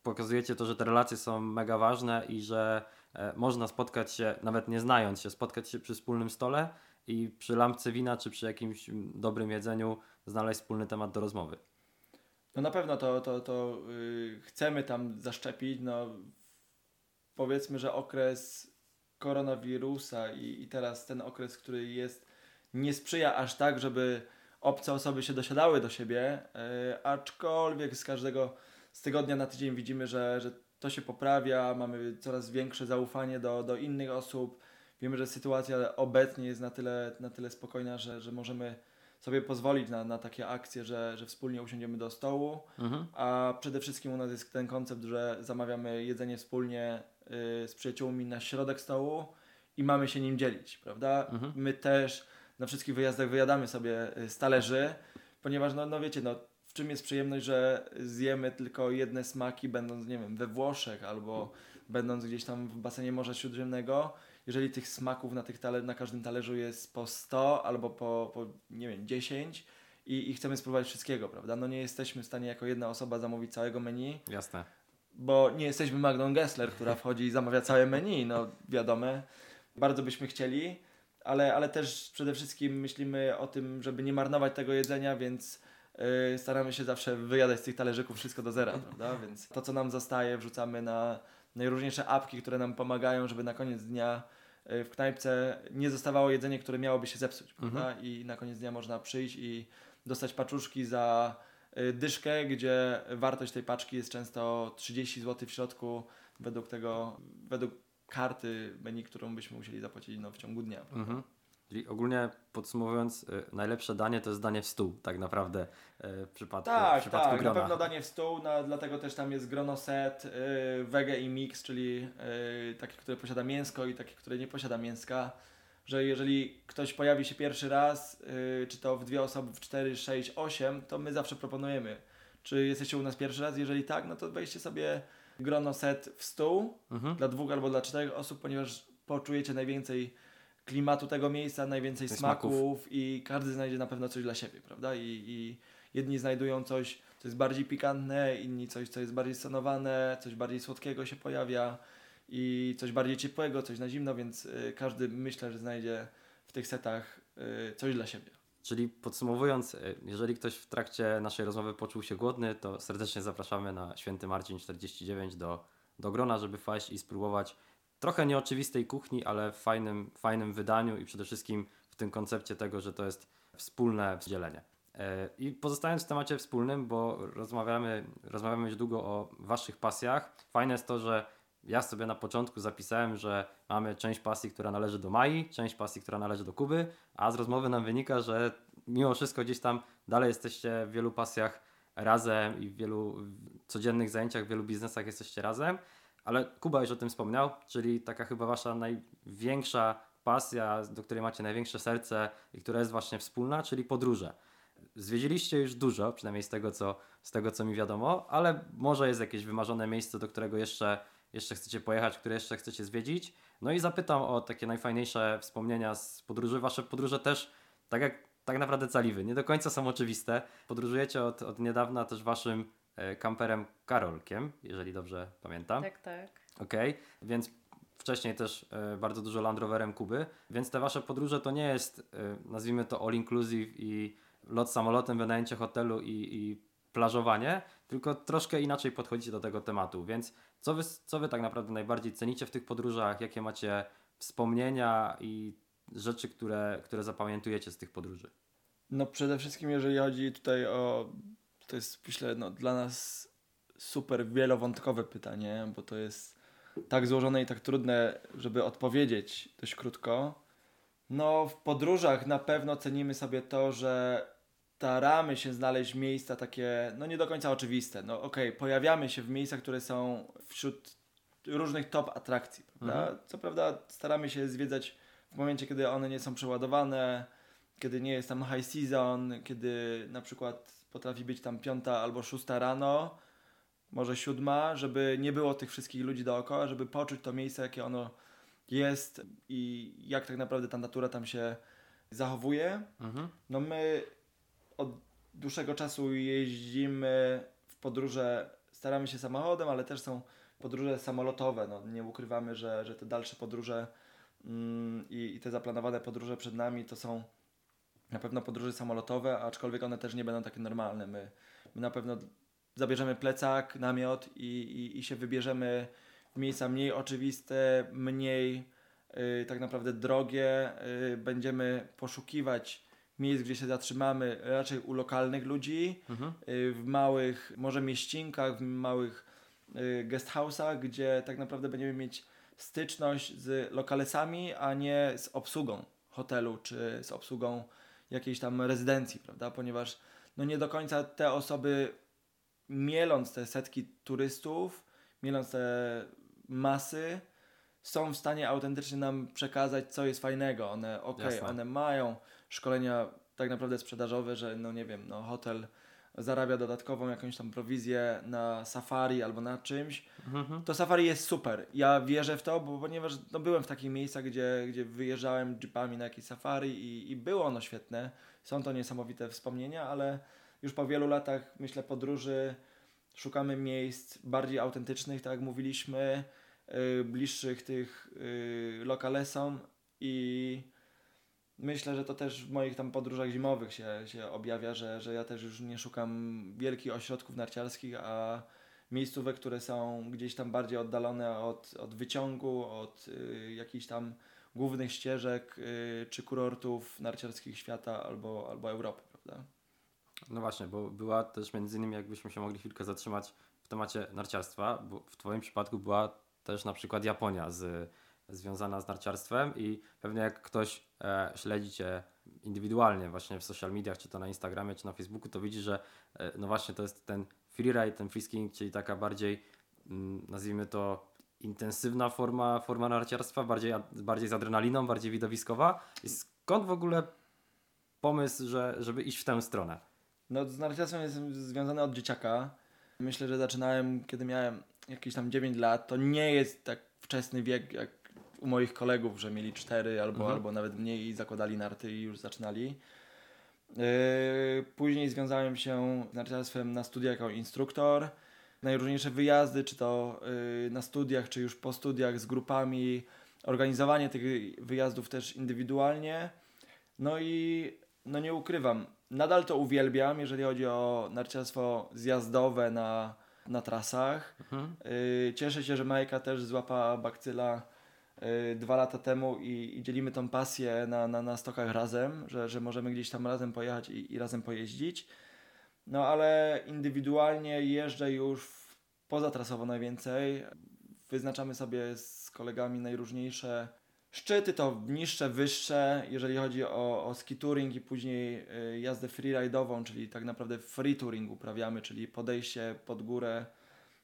S1: pokazujecie to, że te relacje są mega ważne i że e, można spotkać się, nawet nie znając się, spotkać się przy wspólnym stole i przy lampce wina czy przy jakimś mm, dobrym jedzeniu znaleźć wspólny temat do rozmowy.
S3: No na pewno to, to, to yy, chcemy tam zaszczepić. No, powiedzmy, że okres koronawirusa i, i teraz ten okres, który jest, nie sprzyja aż tak, żeby obce osoby się dosiadały do siebie, yy, aczkolwiek z każdego, z tygodnia na tydzień widzimy, że, że to się poprawia, mamy coraz większe zaufanie do, do innych osób. Wiemy, że sytuacja obecnie jest na tyle, na tyle spokojna, że, że możemy sobie pozwolić na, na takie akcje, że, że wspólnie usiądziemy do stołu,
S1: Mhm.
S3: a przede wszystkim u nas jest ten koncept, że zamawiamy jedzenie wspólnie y, z przyjaciółmi na środek stołu i mamy się nim dzielić, prawda?
S1: Mhm.
S3: My też na wszystkich wyjazdach wyjadamy sobie y, z talerzy, ponieważ no, no wiecie, no w czym jest przyjemność, że zjemy tylko jedne smaki, będąc, nie wiem, we Włoszech albo będąc gdzieś tam w basenie Morza Śródziemnego, jeżeli tych smaków na, tych taler- na każdym talerzu jest po 100 albo po, po nie wiem, 10 i, i chcemy spróbować wszystkiego, prawda? No nie jesteśmy w stanie jako jedna osoba zamówić całego menu,
S1: Jasne.
S3: bo nie jesteśmy Magdą Gessler, która wchodzi i zamawia całe menu, no wiadome. Bardzo byśmy chcieli, ale, ale też przede wszystkim myślimy o tym, żeby nie marnować tego jedzenia, więc yy, staramy się zawsze wyjadać z tych talerzyków wszystko do zera, prawda? Więc to, co nam zostaje, wrzucamy na najróżniejsze apki, które nam pomagają, żeby na koniec dnia w knajpce nie zostawało jedzenie, które miałoby się zepsuć, prawda? I na koniec dnia można przyjść i dostać paczuszki za y, dyszkę, gdzie wartość tej paczki jest często 30 zł w środku według tego, według karty menu, którą byśmy musieli zapłacić no, w ciągu dnia.
S1: Mhm. Czyli ogólnie podsumowując, y, najlepsze danie to jest danie w stół, tak naprawdę y, w przypadku, w
S3: Tak,
S1: przypadku
S3: tak,
S1: grona.
S3: na pewno danie w stół, na, dlatego też tam jest grono set, y, wege i mix, czyli takie, które posiada mięsko i takie, które nie posiada mięska, że jeżeli ktoś pojawi się pierwszy raz, czy to w dwie osoby, w 4, 6, 8, to my zawsze proponujemy, czy jesteście u nas pierwszy raz, jeżeli tak, no to weźcie sobie grono set w stół,
S1: Mhm.
S3: dla dwóch albo dla czterech osób, ponieważ poczujecie najwięcej klimatu tego miejsca, najwięcej smaków,
S1: smaków.
S3: i każdy znajdzie na pewno coś dla siebie, prawda? I, I jedni znajdują coś, co jest bardziej pikantne, inni coś, co jest bardziej stonowane, coś bardziej słodkiego się pojawia i coś bardziej ciepłego, coś na zimno, więc y, każdy myślę, że znajdzie w tych setach y, coś dla siebie.
S1: Czyli podsumowując, y, jeżeli ktoś w trakcie naszej rozmowy poczuł się głodny, to serdecznie zapraszamy na Święty Marcin 49 do, do grona, żeby wejść i spróbować trochę nieoczywistej kuchni, ale w fajnym, fajnym wydaniu i przede wszystkim w tym koncepcie tego, że to jest wspólne dzielenie. E, I pozostając w temacie wspólnym, bo rozmawiamy, rozmawiamy już długo o Waszych pasjach, fajne jest to, że ja sobie na początku zapisałem, że mamy część pasji, która należy do Mai, część pasji, która należy do Kuby, a z rozmowy nam wynika, że mimo wszystko gdzieś tam dalej jesteście w wielu pasjach razem i w wielu codziennych zajęciach, w wielu biznesach jesteście razem. Ale Kuba już o tym wspomniał, czyli taka chyba wasza największa pasja, do której macie największe serce i która jest właśnie wspólna, czyli podróże. Zwiedziliście już dużo, przynajmniej z tego, co, z tego, co mi wiadomo, ale może jest jakieś wymarzone miejsce, do którego jeszcze, jeszcze chcecie pojechać, które jeszcze chcecie zwiedzić. No i zapytam o takie najfajniejsze wspomnienia z podróży. Wasze podróże też, tak jak tak naprawdę caliwy, nie do końca są oczywiste. Podróżujecie od, od niedawna też waszym kamperem Karolkiem, jeżeli dobrze pamiętam.
S2: Tak, tak.
S1: Okej, okay. więc wcześniej też e, bardzo dużo Land Roverem Kuby, więc te wasze podróże to nie jest, e, nazwijmy to all inclusive i lot samolotem, wynajęcie hotelu i, i plażowanie, tylko troszkę inaczej podchodzicie do tego tematu. Więc co wy, co wy tak naprawdę najbardziej cenicie w tych podróżach? Jakie macie wspomnienia i rzeczy, które, które zapamiętujecie z tych podróży?
S3: No przede wszystkim jeżeli chodzi tutaj o, to jest myślę no, dla nas super wielowątkowe pytanie, bo to jest tak złożone i tak trudne, żeby odpowiedzieć dość krótko. No w podróżach na pewno cenimy sobie to, że staramy się znaleźć miejsca takie, no nie do końca oczywiste. No okej, okay, pojawiamy się w miejscach, które są wśród różnych top atrakcji, prawda? Mhm. Co prawda staramy się zwiedzać w momencie, kiedy one nie są przeładowane, kiedy nie jest tam high season, kiedy na przykład potrafi być tam piąta albo szósta rano, może siódma, żeby nie było tych wszystkich ludzi dookoła, żeby poczuć to miejsce, jakie ono jest i jak tak naprawdę ta natura tam się zachowuje. Mhm. No my od dłuższego czasu jeździmy w podróże, staramy się samochodem, ale też są podróże samolotowe. No, nie ukrywamy, że, że te dalsze podróże mm, i, i te zaplanowane podróże przed nami to są na pewno podróże samolotowe, aczkolwiek one też nie będą takie normalne. My, my na pewno zabierzemy plecak, namiot i, i, i się wybierzemy w miejsca mniej oczywiste, mniej y, tak naprawdę drogie. Y, będziemy poszukiwać miejsc, gdzie się zatrzymamy, raczej u lokalnych ludzi, mhm. y, w małych, może mieścinkach, w małych guest house'ach, gdzie tak naprawdę będziemy mieć styczność z lokalesami, a nie z obsługą hotelu czy z obsługą jakiejś tam rezydencji, prawda? Ponieważ no nie do końca te osoby, mieląc te setki turystów, mieląc te masy, są w stanie autentycznie nam przekazać, co jest fajnego. One, okej, okay, one mają szkolenia tak naprawdę sprzedażowe, że no nie wiem, no hotel zarabia dodatkową jakąś tam prowizję na safari albo na czymś, mhm. to safari jest super. Ja wierzę w to, bo ponieważ no, byłem w takich miejscach, gdzie, gdzie wyjeżdżałem jeepami na jakieś safari i, i było ono świetne. Są to niesamowite wspomnienia, ale już po wielu latach, myślę, podróży szukamy miejsc bardziej autentycznych, tak jak mówiliśmy, yy, bliższych tych yy, lokalesom i myślę, że to też w moich tam podróżach zimowych się, się objawia, że, że ja też już nie szukam wielkich ośrodków narciarskich, a miejscówek, które są gdzieś tam bardziej oddalone od, od wyciągu, od y, jakichś tam głównych ścieżek y, czy kurortów narciarskich świata albo, albo Europy, prawda?
S1: No właśnie, bo była też między innymi, jakbyśmy się mogli chwilkę zatrzymać w temacie narciarstwa, bo w Twoim przypadku była też na przykład Japonia z związana z narciarstwem i pewnie jak ktoś e, śledzi Cię indywidualnie właśnie w social mediach, czy to na Instagramie, czy na Facebooku, to widzi, że e, no właśnie to jest ten freeride, ten freeskiing, czyli taka bardziej mm, nazwijmy to intensywna forma, forma narciarstwa, bardziej, bardziej z adrenaliną, bardziej widowiskowa. I skąd w ogóle pomysł, że, żeby iść w tę stronę?
S3: No z narciarstwem jestem związany od dzieciaka. Myślę, że zaczynałem, kiedy miałem jakieś tam 9 lat. To nie jest tak wczesny wiek, jak u moich kolegów, że mieli cztery albo, mhm. albo nawet mniej i zakładali narty i już zaczynali. Yy, później związałem się z narciarstwem na studiach jako instruktor. Najróżniejsze wyjazdy, czy to yy, na studiach, czy już po studiach z grupami, organizowanie tych wyjazdów też indywidualnie. No i no nie ukrywam, nadal to uwielbiam, jeżeli chodzi o narciarstwo zjazdowe na, na trasach. Mhm. Yy, cieszę się, że Majka też złapała bakcyla dwa lata temu i, i dzielimy tą pasję na, na, na stokach razem, że, że możemy gdzieś tam razem pojechać i, i razem pojeździć. No ale indywidualnie jeżdżę już pozatrasowo najwięcej. Wyznaczamy sobie z kolegami najróżniejsze szczyty, to niższe, wyższe, jeżeli chodzi o, o ski touring i później y, jazdę freeride'ową, czyli tak naprawdę free touring uprawiamy, czyli podejście pod górę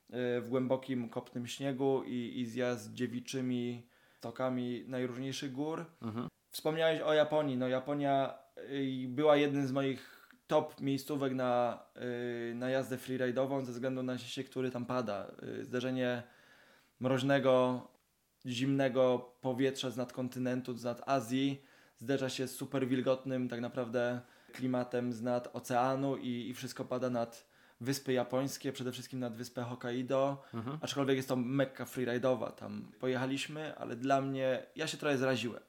S3: y, w głębokim, kopnym śniegu i, i zjazd dziewiczymi stokami najróżniejszych gór.
S1: Mhm.
S3: Wspomniałeś o Japonii. No Japonia y, była jednym z moich top miejscówek na, y, na jazdę freeride'ową ze względu na się, który tam pada. Y, zderzenie mroźnego, zimnego powietrza z nadkontynentu, z nad Azji zderza się z super wilgotnym tak naprawdę klimatem z nad oceanu i, i wszystko pada nad wyspy japońskie, przede wszystkim nad wyspę Hokkaido,
S1: Mhm.
S3: aczkolwiek jest to mekka freeride'owa. Tam pojechaliśmy, ale dla mnie, ja się trochę zraziłem.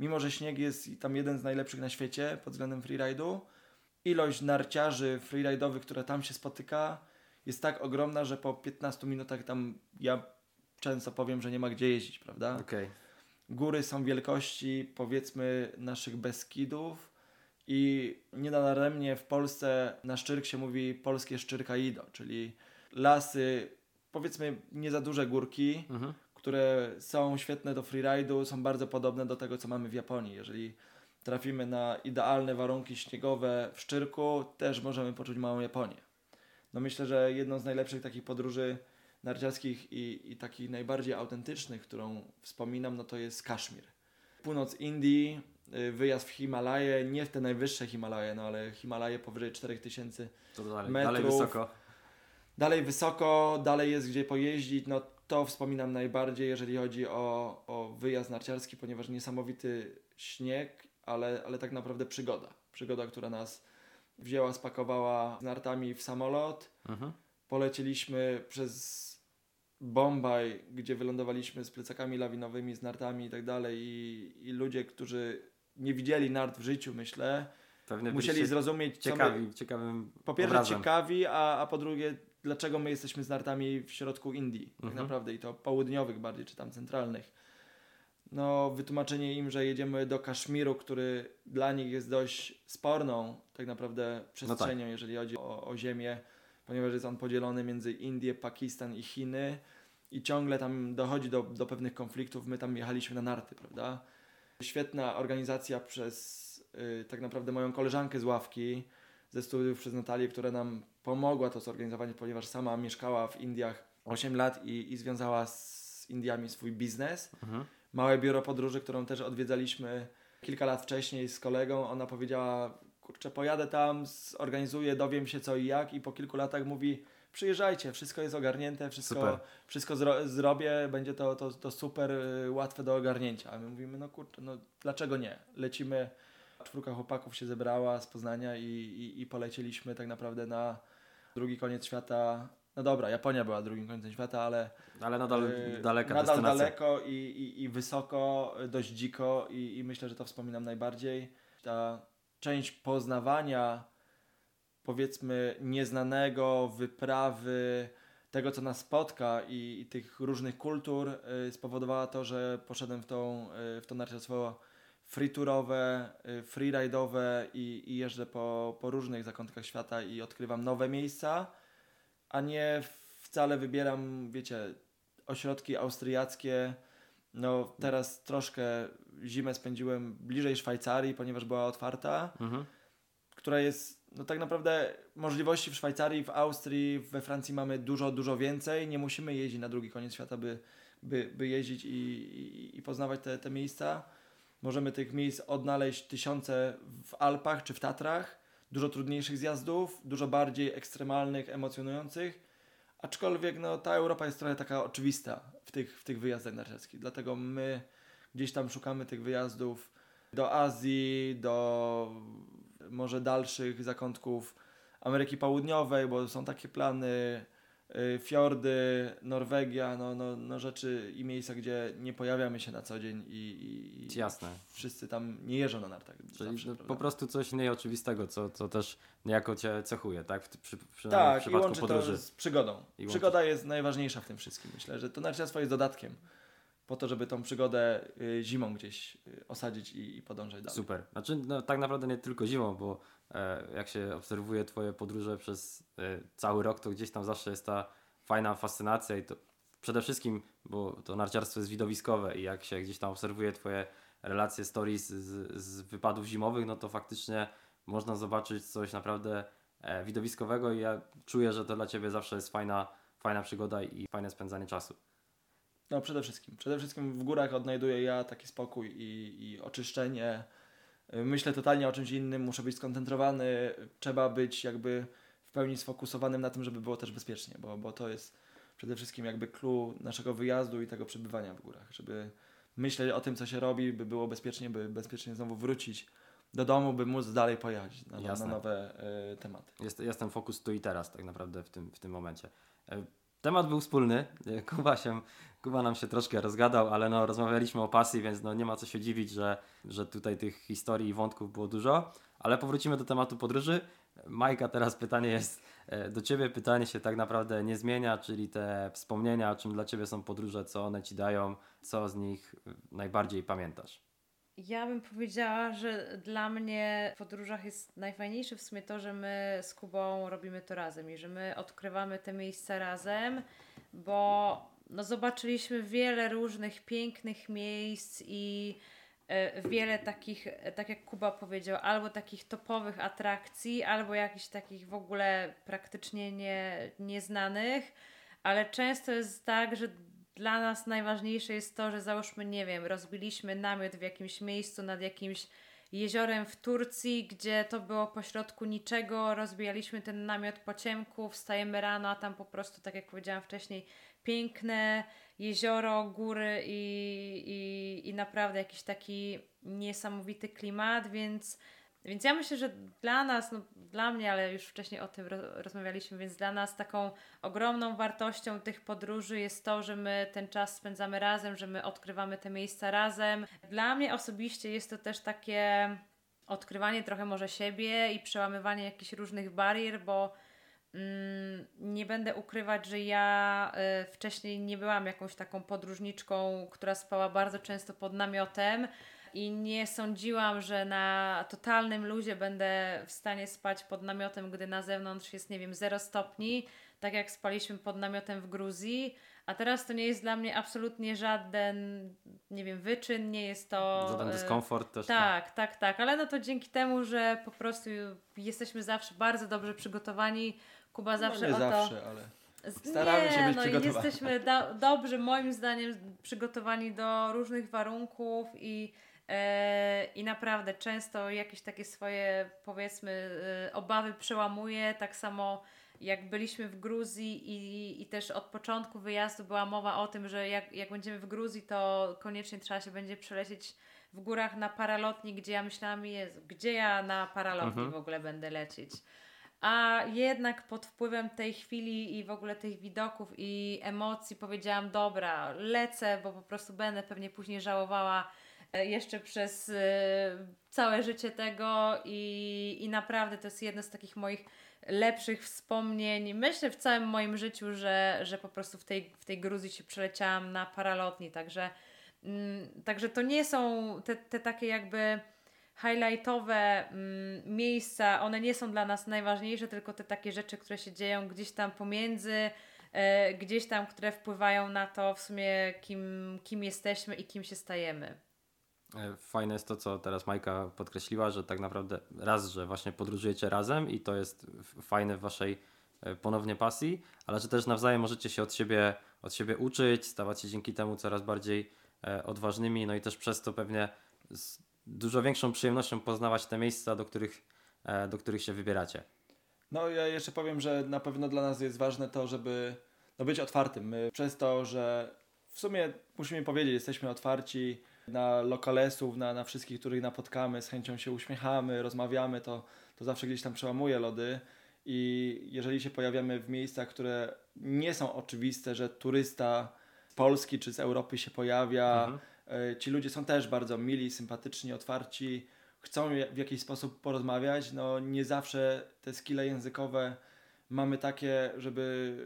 S3: Mimo, że śnieg jest tam jeden z najlepszych na świecie pod względem freeride'u, ilość narciarzy freeride'owych, która tam się spotyka, jest tak ogromna, że po 15 minutach tam ja często powiem, że nie ma gdzie jeździć, prawda?
S1: Okej.
S3: Góry są wielkości powiedzmy naszych Beskidów i nienadaremnie w Polsce na Szczyrk się mówi polskie Szczyrkaido, czyli lasy, powiedzmy nie za duże górki,
S1: Mhm.
S3: które są świetne do freeride'u, są bardzo podobne do tego, co mamy w Japonii. Jeżeli trafimy na idealne warunki śniegowe w Szczyrku, też możemy poczuć małą Japonię. No myślę, że jedną z najlepszych takich podróży narciarskich i, i takich najbardziej autentycznych, którą wspominam, no to jest Kaszmir. Północ Indii, wyjazd w Himalaje, nie w te najwyższe Himalaje, no ale Himalaje powyżej 4000
S1: To dalej,
S3: Metrów.
S1: dalej wysoko.
S3: Dalej wysoko, dalej jest gdzie pojeździć, no to wspominam najbardziej, jeżeli chodzi o, o wyjazd narciarski, ponieważ niesamowity śnieg, ale, ale tak naprawdę przygoda. Przygoda, która nas wzięła, spakowała z nartami w samolot.
S1: Mhm.
S3: Polecieliśmy przez Bombaj, gdzie wylądowaliśmy z plecakami lawinowymi, z nartami i tak dalej i, i ludzie, którzy nie widzieli nart w życiu, myślę,
S1: Pewnie
S3: musieli zrozumieć, co my,
S1: ciekawi, ciekawym
S3: po pierwsze
S1: obrazem.
S3: ciekawi, a, a po drugie, dlaczego my jesteśmy z nartami w środku Indii, tak
S1: Mhm.
S3: naprawdę, i to południowych bardziej, czy tam centralnych. No, wytłumaczenie im, że jedziemy do Kaszmiru, który dla nich jest dość sporną, tak naprawdę, przestrzenią,
S1: tak.
S3: jeżeli chodzi o, o ziemię, ponieważ jest on podzielony między Indię, Pakistan i Chiny i ciągle tam dochodzi do, do pewnych konfliktów. My tam jechaliśmy na narty, prawda? Świetna organizacja przez y, tak naprawdę moją koleżankę z ławki, ze studiów przez Natalię, która nam pomogła to zorganizować, ponieważ sama mieszkała w Indiach 8 lat i, i związała z Indiami swój biznes.
S1: Mhm.
S3: Małe biuro podróży, którą też odwiedzaliśmy kilka lat wcześniej z kolegą. Ona powiedziała, kurczę, pojadę tam, zorganizuję, dowiem się co i jak i po kilku latach mówi, przyjeżdżajcie, wszystko jest ogarnięte, wszystko,
S1: Super.
S3: wszystko zro- zrobię, będzie to, to, to super y, łatwe do ogarnięcia. A my mówimy, no kurczę, no dlaczego nie? Lecimy, czwórka chłopaków się zebrała z Poznania i, i, i polecieliśmy tak naprawdę na drugi koniec świata. No dobra, Japonia była drugim końcem świata, ale
S1: Ale nadal
S3: Yy,
S1: daleka
S3: nadal daleko i, i, i wysoko, y, dość dziko i, i myślę, że to wspominam najbardziej. Ta część poznawania powiedzmy nieznanego, wyprawy, tego co nas spotka i, i tych różnych kultur y, spowodowała to, że poszedłem w, tą, y, w to narciarstwo freetourowe, y, freeride'owe i, i jeżdżę po, po różnych zakątkach świata i odkrywam nowe miejsca, a nie wcale wybieram, wiecie, ośrodki austriackie. No teraz troszkę zimę spędziłem bliżej Szwajcarii, ponieważ była otwarta,
S1: Mhm.
S3: która jest, no tak naprawdę możliwości w Szwajcarii, w Austrii, we Francji mamy dużo, dużo więcej. Nie musimy jeździć na drugi koniec świata, by, by, by jeździć i, i, i poznawać te, te miejsca. Możemy tych miejsc odnaleźć tysiące w Alpach czy w Tatrach. Dużo trudniejszych zjazdów, dużo bardziej ekstremalnych, emocjonujących. Aczkolwiek no, ta Europa jest trochę taka oczywista w tych, w tych wyjazdach narciarskich. Dlatego my gdzieś tam szukamy tych wyjazdów do Azji, do może dalszych zakątków Ameryki Południowej, bo są takie plany, y, fiordy, Norwegia, no, no, no rzeczy i miejsca, gdzie nie pojawiamy się na co dzień i, i, i
S1: Jasne.
S3: wszyscy tam nie jeżdżą na nartach.
S1: Czyli
S3: zawsze,
S1: po prostu coś nieoczywistego, co, co też niejako cię cechuje, tak? W, przy, przy, w
S3: Tak, i
S1: przypadku
S3: łączy
S1: podróży.
S3: to z przygodą.
S1: I łączy-
S3: Przygoda jest najważniejsza w tym wszystkim. Myślę, że to narciarstwo jest dodatkiem. Po to, żeby tą przygodę y, zimą gdzieś y, osadzić i, i podążać dalej.
S1: Super. Znaczy, no, tak naprawdę nie tylko zimą, bo e, jak się obserwuje Twoje podróże przez e, cały rok, to gdzieś tam zawsze jest ta fajna fascynacja i to przede wszystkim, bo to narciarstwo jest widowiskowe i jak się gdzieś tam obserwuje Twoje relacje, stories z, z wypadów zimowych, no to faktycznie można zobaczyć coś naprawdę e, widowiskowego i ja czuję, że to dla Ciebie zawsze jest fajna, fajna przygoda i fajne spędzanie czasu.
S3: No przede wszystkim. Przede wszystkim w górach odnajduję ja taki spokój i, i oczyszczenie. Myślę totalnie o czymś innym, muszę być skoncentrowany, trzeba być jakby w pełni sfokusowanym na tym, żeby było też bezpiecznie, bo, bo to jest przede wszystkim jakby clue naszego wyjazdu i tego przebywania w górach, żeby myśleć o tym, co się robi, by było bezpiecznie, by bezpiecznie znowu wrócić do domu, by móc dalej pojechać na, na nowe y, tematy.
S1: Jest, jest ten fokus tu i teraz tak naprawdę w tym, w tym momencie. Temat był wspólny. Kuba, się, Kuba nam się troszkę rozgadał, ale no, rozmawialiśmy o pasji, więc no, nie ma co się dziwić, że, że tutaj tych historii i wątków było dużo. Ale powrócimy do tematu podróży. Majka, teraz pytanie jest e, do Ciebie. Pytanie się tak naprawdę nie zmienia, czyli te wspomnienia, czym dla Ciebie są podróże, co one Ci dają, co z nich najbardziej pamiętasz.
S2: Ja bym powiedziała, że dla mnie w podróżach jest najfajniejsze w sumie to, że my z Kubą robimy to razem i że my odkrywamy te miejsca razem, bo no zobaczyliśmy wiele różnych pięknych miejsc i e, wiele takich, tak jak Kuba powiedział, albo takich topowych atrakcji, albo jakichś takich w ogóle praktycznie nie, nieznanych, ale często jest tak, że dla nas najważniejsze jest to, że załóżmy, nie wiem, rozbiliśmy namiot w jakimś miejscu nad jakimś jeziorem w Turcji, gdzie to było pośrodku niczego, rozbijaliśmy ten namiot po ciemku, wstajemy rano, a tam po prostu, tak jak powiedziałam wcześniej, piękne jezioro, góry i, i, i naprawdę jakiś taki niesamowity klimat, więc, więc ja myślę, że dla nas, no dla mnie, ale już wcześniej o tym ro- rozmawialiśmy, więc dla nas taką ogromną wartością tych podróży jest to, że my ten czas spędzamy razem, że my odkrywamy te miejsca razem. Dla mnie osobiście jest to też takie odkrywanie trochę może siebie i przełamywanie jakichś różnych barier, bo mm, nie będę ukrywać, że ja y, wcześniej nie byłam jakąś taką podróżniczką, która spała bardzo często pod namiotem i nie sądziłam, że na totalnym luzie będę w stanie spać pod namiotem, gdy na zewnątrz jest, nie wiem, 0 stopni, tak jak spaliśmy pod namiotem w Gruzji. A teraz to nie jest dla mnie absolutnie żaden, nie wiem, wyczyn, nie jest to.
S1: Żaden
S2: e,
S1: dyskomfort też.
S2: tak, tak, tak, ale no to dzięki temu, że po prostu jesteśmy zawsze bardzo dobrze przygotowani. Kuba zawsze
S3: no nie
S2: o
S3: zawsze, ale
S2: to.
S3: staramy
S2: nie,
S3: się być
S2: no i
S3: przygotowani.
S2: jesteśmy do, dobrze, moim zdaniem, przygotowani do różnych warunków i, i naprawdę często jakieś takie swoje, powiedzmy, e, obawy przełamuje. Tak samo jak byliśmy w Gruzji i, i też od początku wyjazdu była mowa o tym, że jak, jak będziemy w Gruzji, to koniecznie trzeba się będzie przelecieć w górach na paralotni, gdzie ja myślałam, Jezu, gdzie ja na paralotni
S1: Mhm.
S2: w ogóle będę lecieć. A jednak pod wpływem tej chwili i w ogóle tych widoków i emocji powiedziałam, dobra, lecę, bo po prostu będę pewnie później żałowała e, jeszcze przez e, całe życie tego i, i naprawdę to jest jedno z takich moich lepszych wspomnień, myślę w całym moim życiu, że, że po prostu w tej, w tej Gruzji się przeleciałam na paralotni, także, mm, także to nie są te, te takie jakby highlightowe mm, miejsca, one nie są dla nas najważniejsze, tylko te takie rzeczy, które się dzieją gdzieś tam pomiędzy, e, gdzieś tam, które wpływają na to w sumie, kim, kim jesteśmy i kim się stajemy.
S1: E, Fajne jest to, co teraz Majka podkreśliła, że tak naprawdę raz, że właśnie podróżujecie razem i to jest fajne w waszej e, ponownie pasji, ale że też nawzajem możecie się od siebie, od siebie uczyć, stawać się dzięki temu coraz bardziej e, odważnymi, no i też przez to pewnie z dużo większą przyjemnością poznawać te miejsca, do których, do których się wybieracie.
S3: No ja jeszcze powiem, że na pewno dla nas jest ważne to, żeby no, być otwartym. My przez to, że w sumie musimy powiedzieć, jesteśmy otwarci na lokalesów, na, na wszystkich, których napotkamy, z chęcią się uśmiechamy, rozmawiamy, to, to zawsze gdzieś tam przełamuje lody. I jeżeli się pojawiamy w miejscach, które nie są oczywiste, że turysta z Polski czy z Europy się pojawia,
S1: Mhm.
S3: E, Ci ludzie są też bardzo mili, sympatyczni, otwarci, chcą w jakiś sposób porozmawiać. No nie zawsze te skille językowe mamy takie, żeby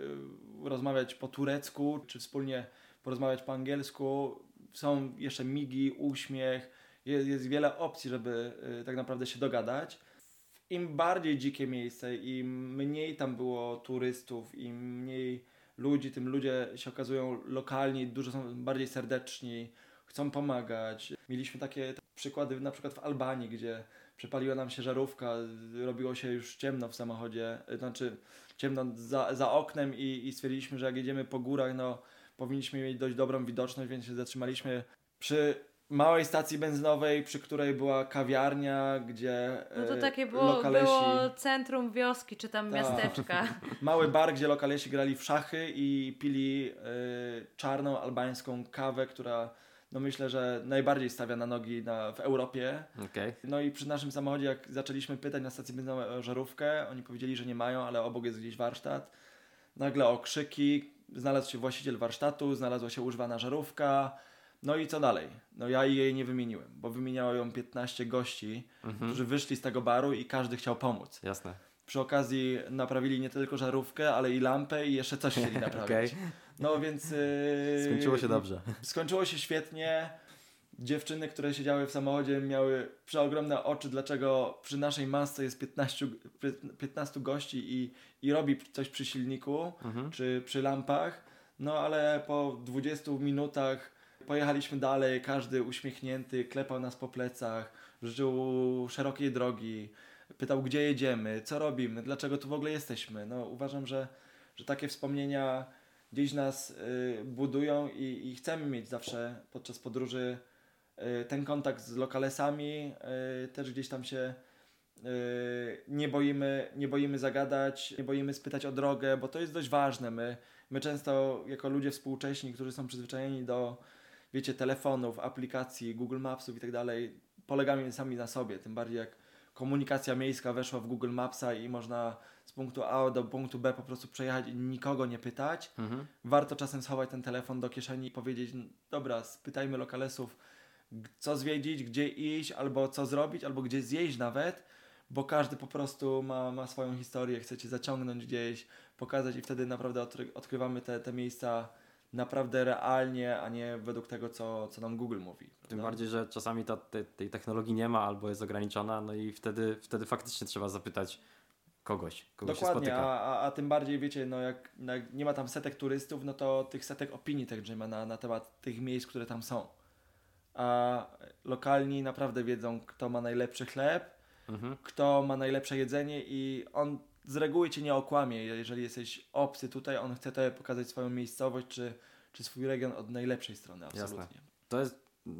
S3: e, rozmawiać po turecku, czy wspólnie porozmawiać po angielsku. Są jeszcze migi, uśmiech, jest, jest wiele opcji, żeby y, tak naprawdę się dogadać. Im bardziej dzikie miejsce, im mniej tam było turystów, im mniej ludzi, tym ludzie się okazują lokalni, dużo są bardziej serdeczni, chcą pomagać. Mieliśmy takie przykłady na przykład w Albanii, gdzie przepaliła nam się żarówka, robiło się już ciemno w samochodzie, y, znaczy ciemno za, za oknem i, i stwierdziliśmy, że jak jedziemy po górach, no powinniśmy mieć dość dobrą widoczność, więc się zatrzymaliśmy przy małej stacji benzynowej, przy której była kawiarnia, gdzie
S2: No to
S3: e,
S2: takie było,
S3: lokalesi,
S2: było centrum wioski, czy tam
S3: Tak.
S2: miasteczka.
S3: mały bar, gdzie lokalesi grali w szachy i pili e, czarną albańską kawę, która no myślę, że najbardziej stawia na nogi na, w Europie.
S1: Okej.
S3: No i przy naszym samochodzie, jak zaczęliśmy pytać na stacji benzynowej o żarówkę, oni powiedzieli, że nie mają, ale obok jest gdzieś warsztat. Nagle okrzyki, znalazł się właściciel warsztatu, znalazła się używana żarówka. No i co dalej? No ja jej nie wymieniłem, bo wymieniało ją 15 gości,
S1: Mhm.
S3: którzy wyszli z tego baru i każdy chciał pomóc.
S1: Jasne.
S3: Przy okazji naprawili nie tylko żarówkę, ale i lampę i jeszcze coś chcieli naprawić.
S1: Okej.
S3: No więc... Yy,
S1: Skończyło się dobrze.
S3: Skończyło się świetnie. Dziewczyny, które siedziały w samochodzie, miały przeogromne oczy, dlaczego przy naszej masce jest 15, 15 gości i, i robi coś przy silniku
S1: Mhm.
S3: czy przy lampach. No ale po 20 minutach pojechaliśmy dalej, każdy uśmiechnięty, klepał nas po plecach, życzył szerokiej drogi, pytał gdzie jedziemy, co robimy, dlaczego tu w ogóle jesteśmy. No uważam, że, że takie wspomnienia gdzieś nas y, budują i, i chcemy mieć zawsze podczas podróży ten kontakt z lokalesami, y, też gdzieś tam się y, nie boimy, nie boimy zagadać, nie boimy spytać o drogę, bo to jest dość ważne. My, my często jako ludzie współcześni, którzy są przyzwyczajeni do wiecie, telefonów, aplikacji, Google Mapsów i tak dalej, polegamy sami na sobie, tym bardziej jak komunikacja miejska weszła w Google Mapsa i można z punktu A do punktu B po prostu przejechać i nikogo nie pytać.
S1: Mhm.
S3: Warto czasem schować ten telefon do kieszeni i powiedzieć, "N- dobra, spytajmy lokalesów, co zwiedzić, gdzie iść, albo co zrobić, albo gdzie zjeść nawet, bo każdy po prostu ma, ma swoją historię, chce cię zaciągnąć gdzieś, pokazać i wtedy naprawdę odkry- odkrywamy te, te miejsca naprawdę realnie, a nie według tego, co, co nam Google mówi.
S1: Tym
S3: prawda?
S1: bardziej, że czasami ta, te, tej technologii nie ma albo jest ograniczona, no i wtedy, wtedy faktycznie trzeba zapytać kogoś, kogo się
S3: Dokładnie,
S1: spotyka.
S3: a, a, a tym bardziej wiecie, no jak, no jak nie ma tam setek turystów, no to tych setek opinii także ma na, na temat tych miejsc, które tam są. A lokalni naprawdę wiedzą, kto ma najlepszy chleb,
S1: Mhm.
S3: kto ma najlepsze jedzenie i on z reguły cię nie okłamie. Jeżeli jesteś obcy tutaj, on chce tobie pokazać swoją miejscowość czy, czy swój region od najlepszej strony, absolutnie.
S1: To jest,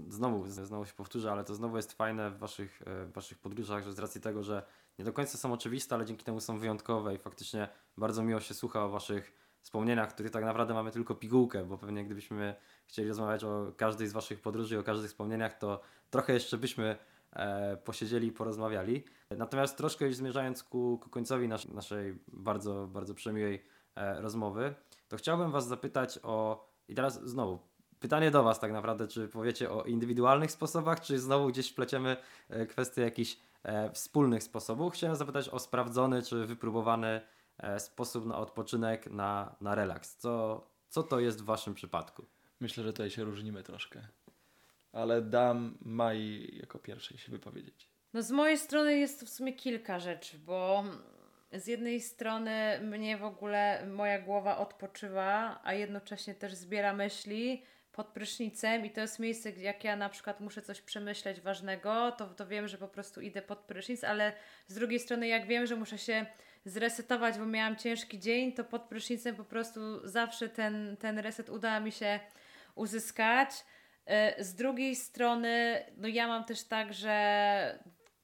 S1: znowu, znowu się powtórzę, ale to znowu jest fajne w waszych, e, w waszych podróżach, że z racji tego, że nie do końca są oczywiste, ale dzięki temu są wyjątkowe i faktycznie bardzo miło się słucha o waszych wspomnieniach, których tak naprawdę mamy tylko pigułkę, bo pewnie gdybyśmy chcieli rozmawiać o każdej z waszych podróży, o każdych wspomnieniach, to trochę jeszcze byśmy e, posiedzieli i porozmawiali. Natomiast troszkę już zmierzając ku, ku końcowi nas, naszej bardzo, bardzo przemiłej e, rozmowy, to chciałbym was zapytać o, i teraz znowu, pytanie do was tak naprawdę, czy powiecie o indywidualnych sposobach, czy znowu gdzieś wpleciemy e, kwestię jakichś e, wspólnych sposobów. Chciałem zapytać o sprawdzony, czy wypróbowany sposób na odpoczynek, na, na relaks. Co, co to jest w waszym przypadku?
S3: Myślę, że tutaj się różnimy troszkę. Ale dam Mai jako pierwszej się wypowiedzieć.
S2: No z mojej strony jest to w sumie kilka rzeczy, bo z jednej strony mnie w ogóle moja głowa odpoczywa, a jednocześnie też zbiera myśli pod prysznicem i to jest miejsce, jak ja na przykład muszę coś przemyśleć ważnego, to, to wiem, że po prostu idę pod prysznic, ale z drugiej strony jak wiem, że muszę się zresetować, bo miałam ciężki dzień, to pod prysznicem po prostu zawsze ten, ten reset uda mi się uzyskać. Y, Z drugiej strony, no ja mam też tak, że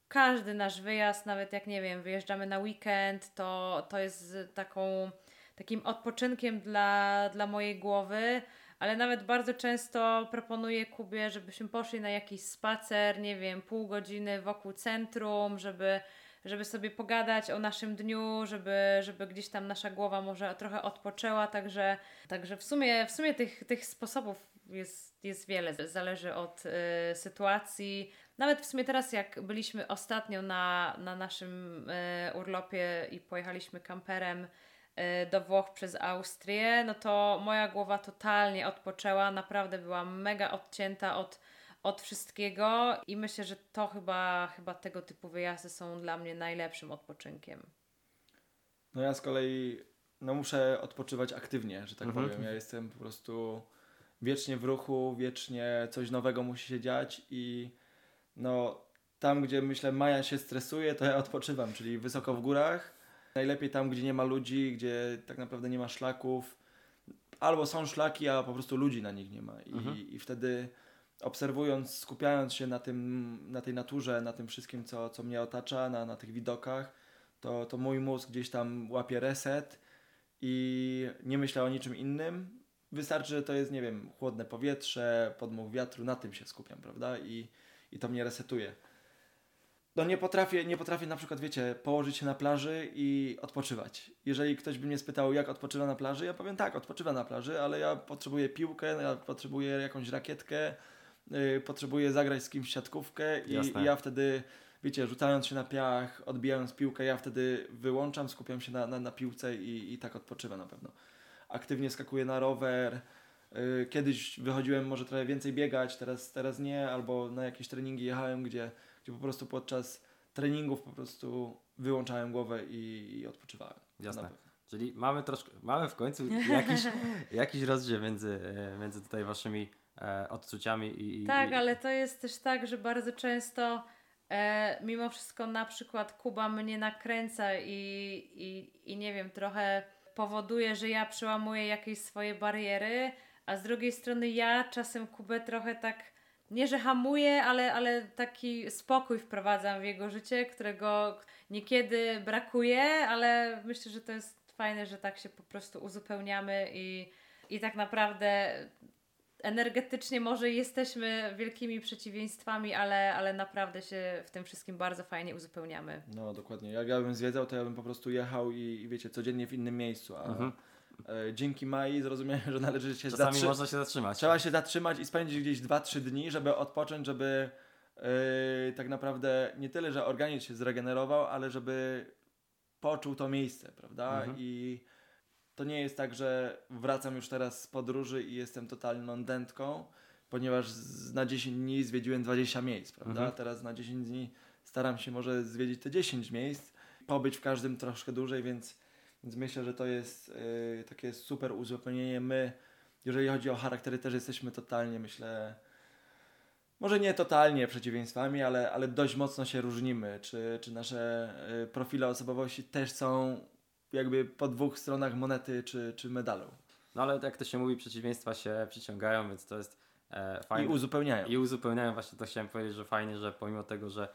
S2: każdy nasz wyjazd, nawet jak nie wiem, wyjeżdżamy na weekend, to, to jest taką, takim odpoczynkiem dla, dla mojej głowy, ale nawet bardzo często proponuję Kubie, żebyśmy poszli na jakiś spacer, nie wiem, pół godziny wokół centrum, żeby, żeby sobie pogadać o naszym dniu, żeby, żeby gdzieś tam nasza głowa może trochę odpoczęła, także, także w sumie, w sumie tych, tych sposobów jest, jest wiele, zależy od y, sytuacji. Nawet w sumie teraz, jak byliśmy ostatnio na, na naszym y, urlopie i pojechaliśmy kamperem e, do Włoch przez Austrię, no to moja głowa totalnie odpoczęła, naprawdę była mega odcięta od, od wszystkiego i myślę, że to chyba, chyba tego typu wyjazdy są dla mnie najlepszym odpoczynkiem.
S3: No ja z kolei no muszę odpoczywać aktywnie, że tak
S1: Mhm.
S3: powiem. Ja jestem po prostu wiecznie w ruchu, wiecznie coś nowego musi się dziać i no tam, gdzie myślę Maja się stresuje, to ja odpoczywam, czyli wysoko w górach. Najlepiej tam, gdzie nie ma ludzi, gdzie tak naprawdę nie ma szlaków. Albo są szlaki, a po prostu ludzi na nich nie ma. I,
S1: Mhm.
S3: i wtedy obserwując, skupiając się na, tym, na tej naturze, na tym wszystkim, co, co mnie otacza, na, na tych widokach, to, to mój mózg gdzieś tam łapie reset i nie myślę o niczym innym. Wystarczy, że to jest, nie wiem, chłodne powietrze, podmuch wiatru, na tym się skupiam, prawda? I, i to mnie resetuje. No nie potrafię, nie potrafię na przykład, wiecie, położyć się na plaży i odpoczywać. Jeżeli ktoś by mnie spytał, jak odpoczywa na plaży, ja powiem tak, odpoczywa na plaży, ale ja potrzebuję piłkę, ja potrzebuję jakąś rakietkę, yy, potrzebuję zagrać z kimś siatkówkę i, ja wtedy, wiecie, rzucając się na piach, odbijając piłkę, ja wtedy wyłączam, skupiam się na, na, na piłce i, i tak odpoczywam na pewno. Aktywnie skakuję na rower, yy, Kiedyś wychodziłem może trochę więcej biegać, teraz, teraz nie, albo na jakieś treningi jechałem, gdzie, gdzie po prostu podczas treningów po prostu wyłączałem głowę i, i odpoczywałem.
S1: Jasne.
S3: Na pewno.
S1: Czyli mamy troszkę, mamy w końcu jakiś, jakiś rozdział między, e, między tutaj waszymi e, odczuciami i,
S2: Tak,
S1: i,
S2: ale to jest też tak, że bardzo często e, mimo wszystko na przykład Kuba mnie nakręca i, i, i nie wiem, trochę powoduje, że ja przełamuję jakieś swoje bariery, a z drugiej strony ja czasem Kubę trochę tak, nie że hamuję, ale, ale taki spokój wprowadzam w jego życie, którego niekiedy brakuje, ale myślę, że to jest fajne, że tak się po prostu uzupełniamy i, i tak naprawdę energetycznie może jesteśmy wielkimi przeciwieństwami, ale, ale naprawdę się w tym wszystkim bardzo fajnie uzupełniamy.
S3: No dokładnie. Jak ja bym zwiedzał, to ja bym po prostu jechał i, i wiecie, codziennie w innym miejscu. A
S1: Mhm.
S3: e, dzięki Mai zrozumiałem, że należy się
S1: Czasami
S3: zatrzy-
S1: można się zatrzymać.
S3: Trzeba się zatrzymać i spędzić gdzieś 2-3 dni, żeby odpocząć, żeby yy, tak naprawdę nie tyle, że organizm się zregenerował, ale żeby poczuł to miejsce, prawda?
S1: Mhm.
S3: I to nie jest tak, że wracam już teraz z podróży i jestem totalną dętką, ponieważ na 10 dni zwiedziłem 20 miejsc, prawda?
S1: Mhm.
S3: Teraz na 10 dni staram się może zwiedzić te 10 miejsc, pobyć w każdym troszkę dłużej, więc, więc myślę, że to jest yy, takie super uzupełnienie. My jeżeli chodzi o charaktery, też jesteśmy totalnie, myślę, może nie totalnie przeciwieństwami, ale, ale dość mocno się różnimy. Czy, czy nasze y, profile osobowości też są jakby po dwóch stronach monety czy, czy medalu
S1: No ale jak to się mówi, przeciwieństwa się przyciągają, więc to jest e,
S3: i
S1: fajne.
S3: uzupełniają.
S1: I uzupełniają, właśnie to chciałem powiedzieć, że fajnie, że pomimo tego, że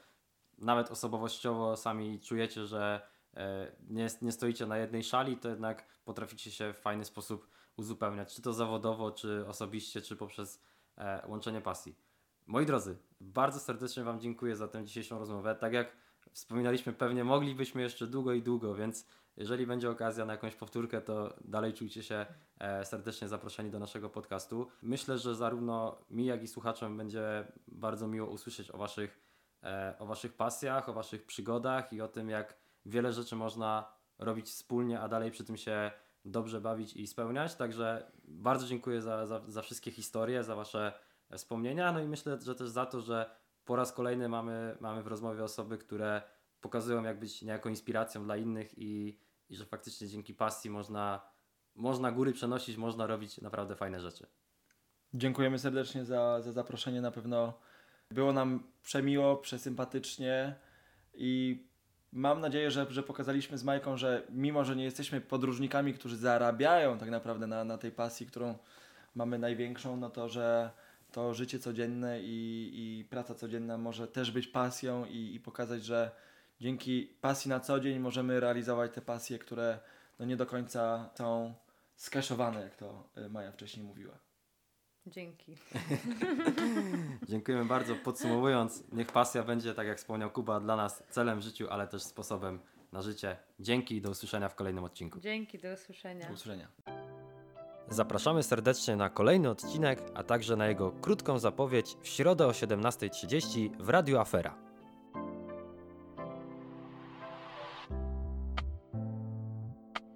S1: nawet osobowościowo sami czujecie, że e, nie, nie stoicie na jednej szali, to jednak potraficie się w fajny sposób uzupełniać, czy to zawodowo, czy osobiście, czy poprzez e, łączenie pasji. Moi drodzy, bardzo serdecznie Wam dziękuję za tę dzisiejszą rozmowę. Tak jak wspominaliśmy, pewnie moglibyśmy jeszcze długo i długo, więc jeżeli będzie okazja na jakąś powtórkę, to dalej czujcie się e, serdecznie zaproszeni do naszego podcastu. Myślę, że zarówno mi, jak i słuchaczom będzie bardzo miło usłyszeć o Waszych, e, o waszych pasjach, o Waszych przygodach i o tym, jak wiele rzeczy można robić wspólnie, a dalej przy tym się dobrze bawić i spełniać. Także bardzo dziękuję za, za, za wszystkie historie, za Wasze wspomnienia. No i myślę, że też za to, że po raz kolejny mamy, mamy w rozmowie osoby, które pokazują, jak być niejako inspiracją dla innych i, i że faktycznie dzięki pasji można, można góry przenosić, można robić naprawdę fajne rzeczy.
S3: Dziękujemy serdecznie za, za zaproszenie. Na pewno było nam przemiło, przesympatycznie i mam nadzieję, że, że pokazaliśmy z Majką, że mimo, że nie jesteśmy podróżnikami, którzy zarabiają tak naprawdę na, na tej pasji, którą mamy największą, no to, że to życie codzienne i, i praca codzienna może też być pasją i, i pokazać, że dzięki pasji na co dzień możemy realizować te pasje, które no nie do końca są skeszowane, jak to y, Maja wcześniej mówiła.
S2: Dzięki.
S1: Dziękujemy bardzo. Podsumowując, niech pasja będzie, tak jak wspomniał Kuba, dla nas celem w życiu, ale też sposobem na życie. Dzięki i do usłyszenia w kolejnym odcinku.
S2: Dzięki, do usłyszenia.
S3: Do usłyszenia.
S1: Zapraszamy serdecznie na kolejny odcinek, a także na jego krótką zapowiedź w środę o 17.30 w Radiu Afera.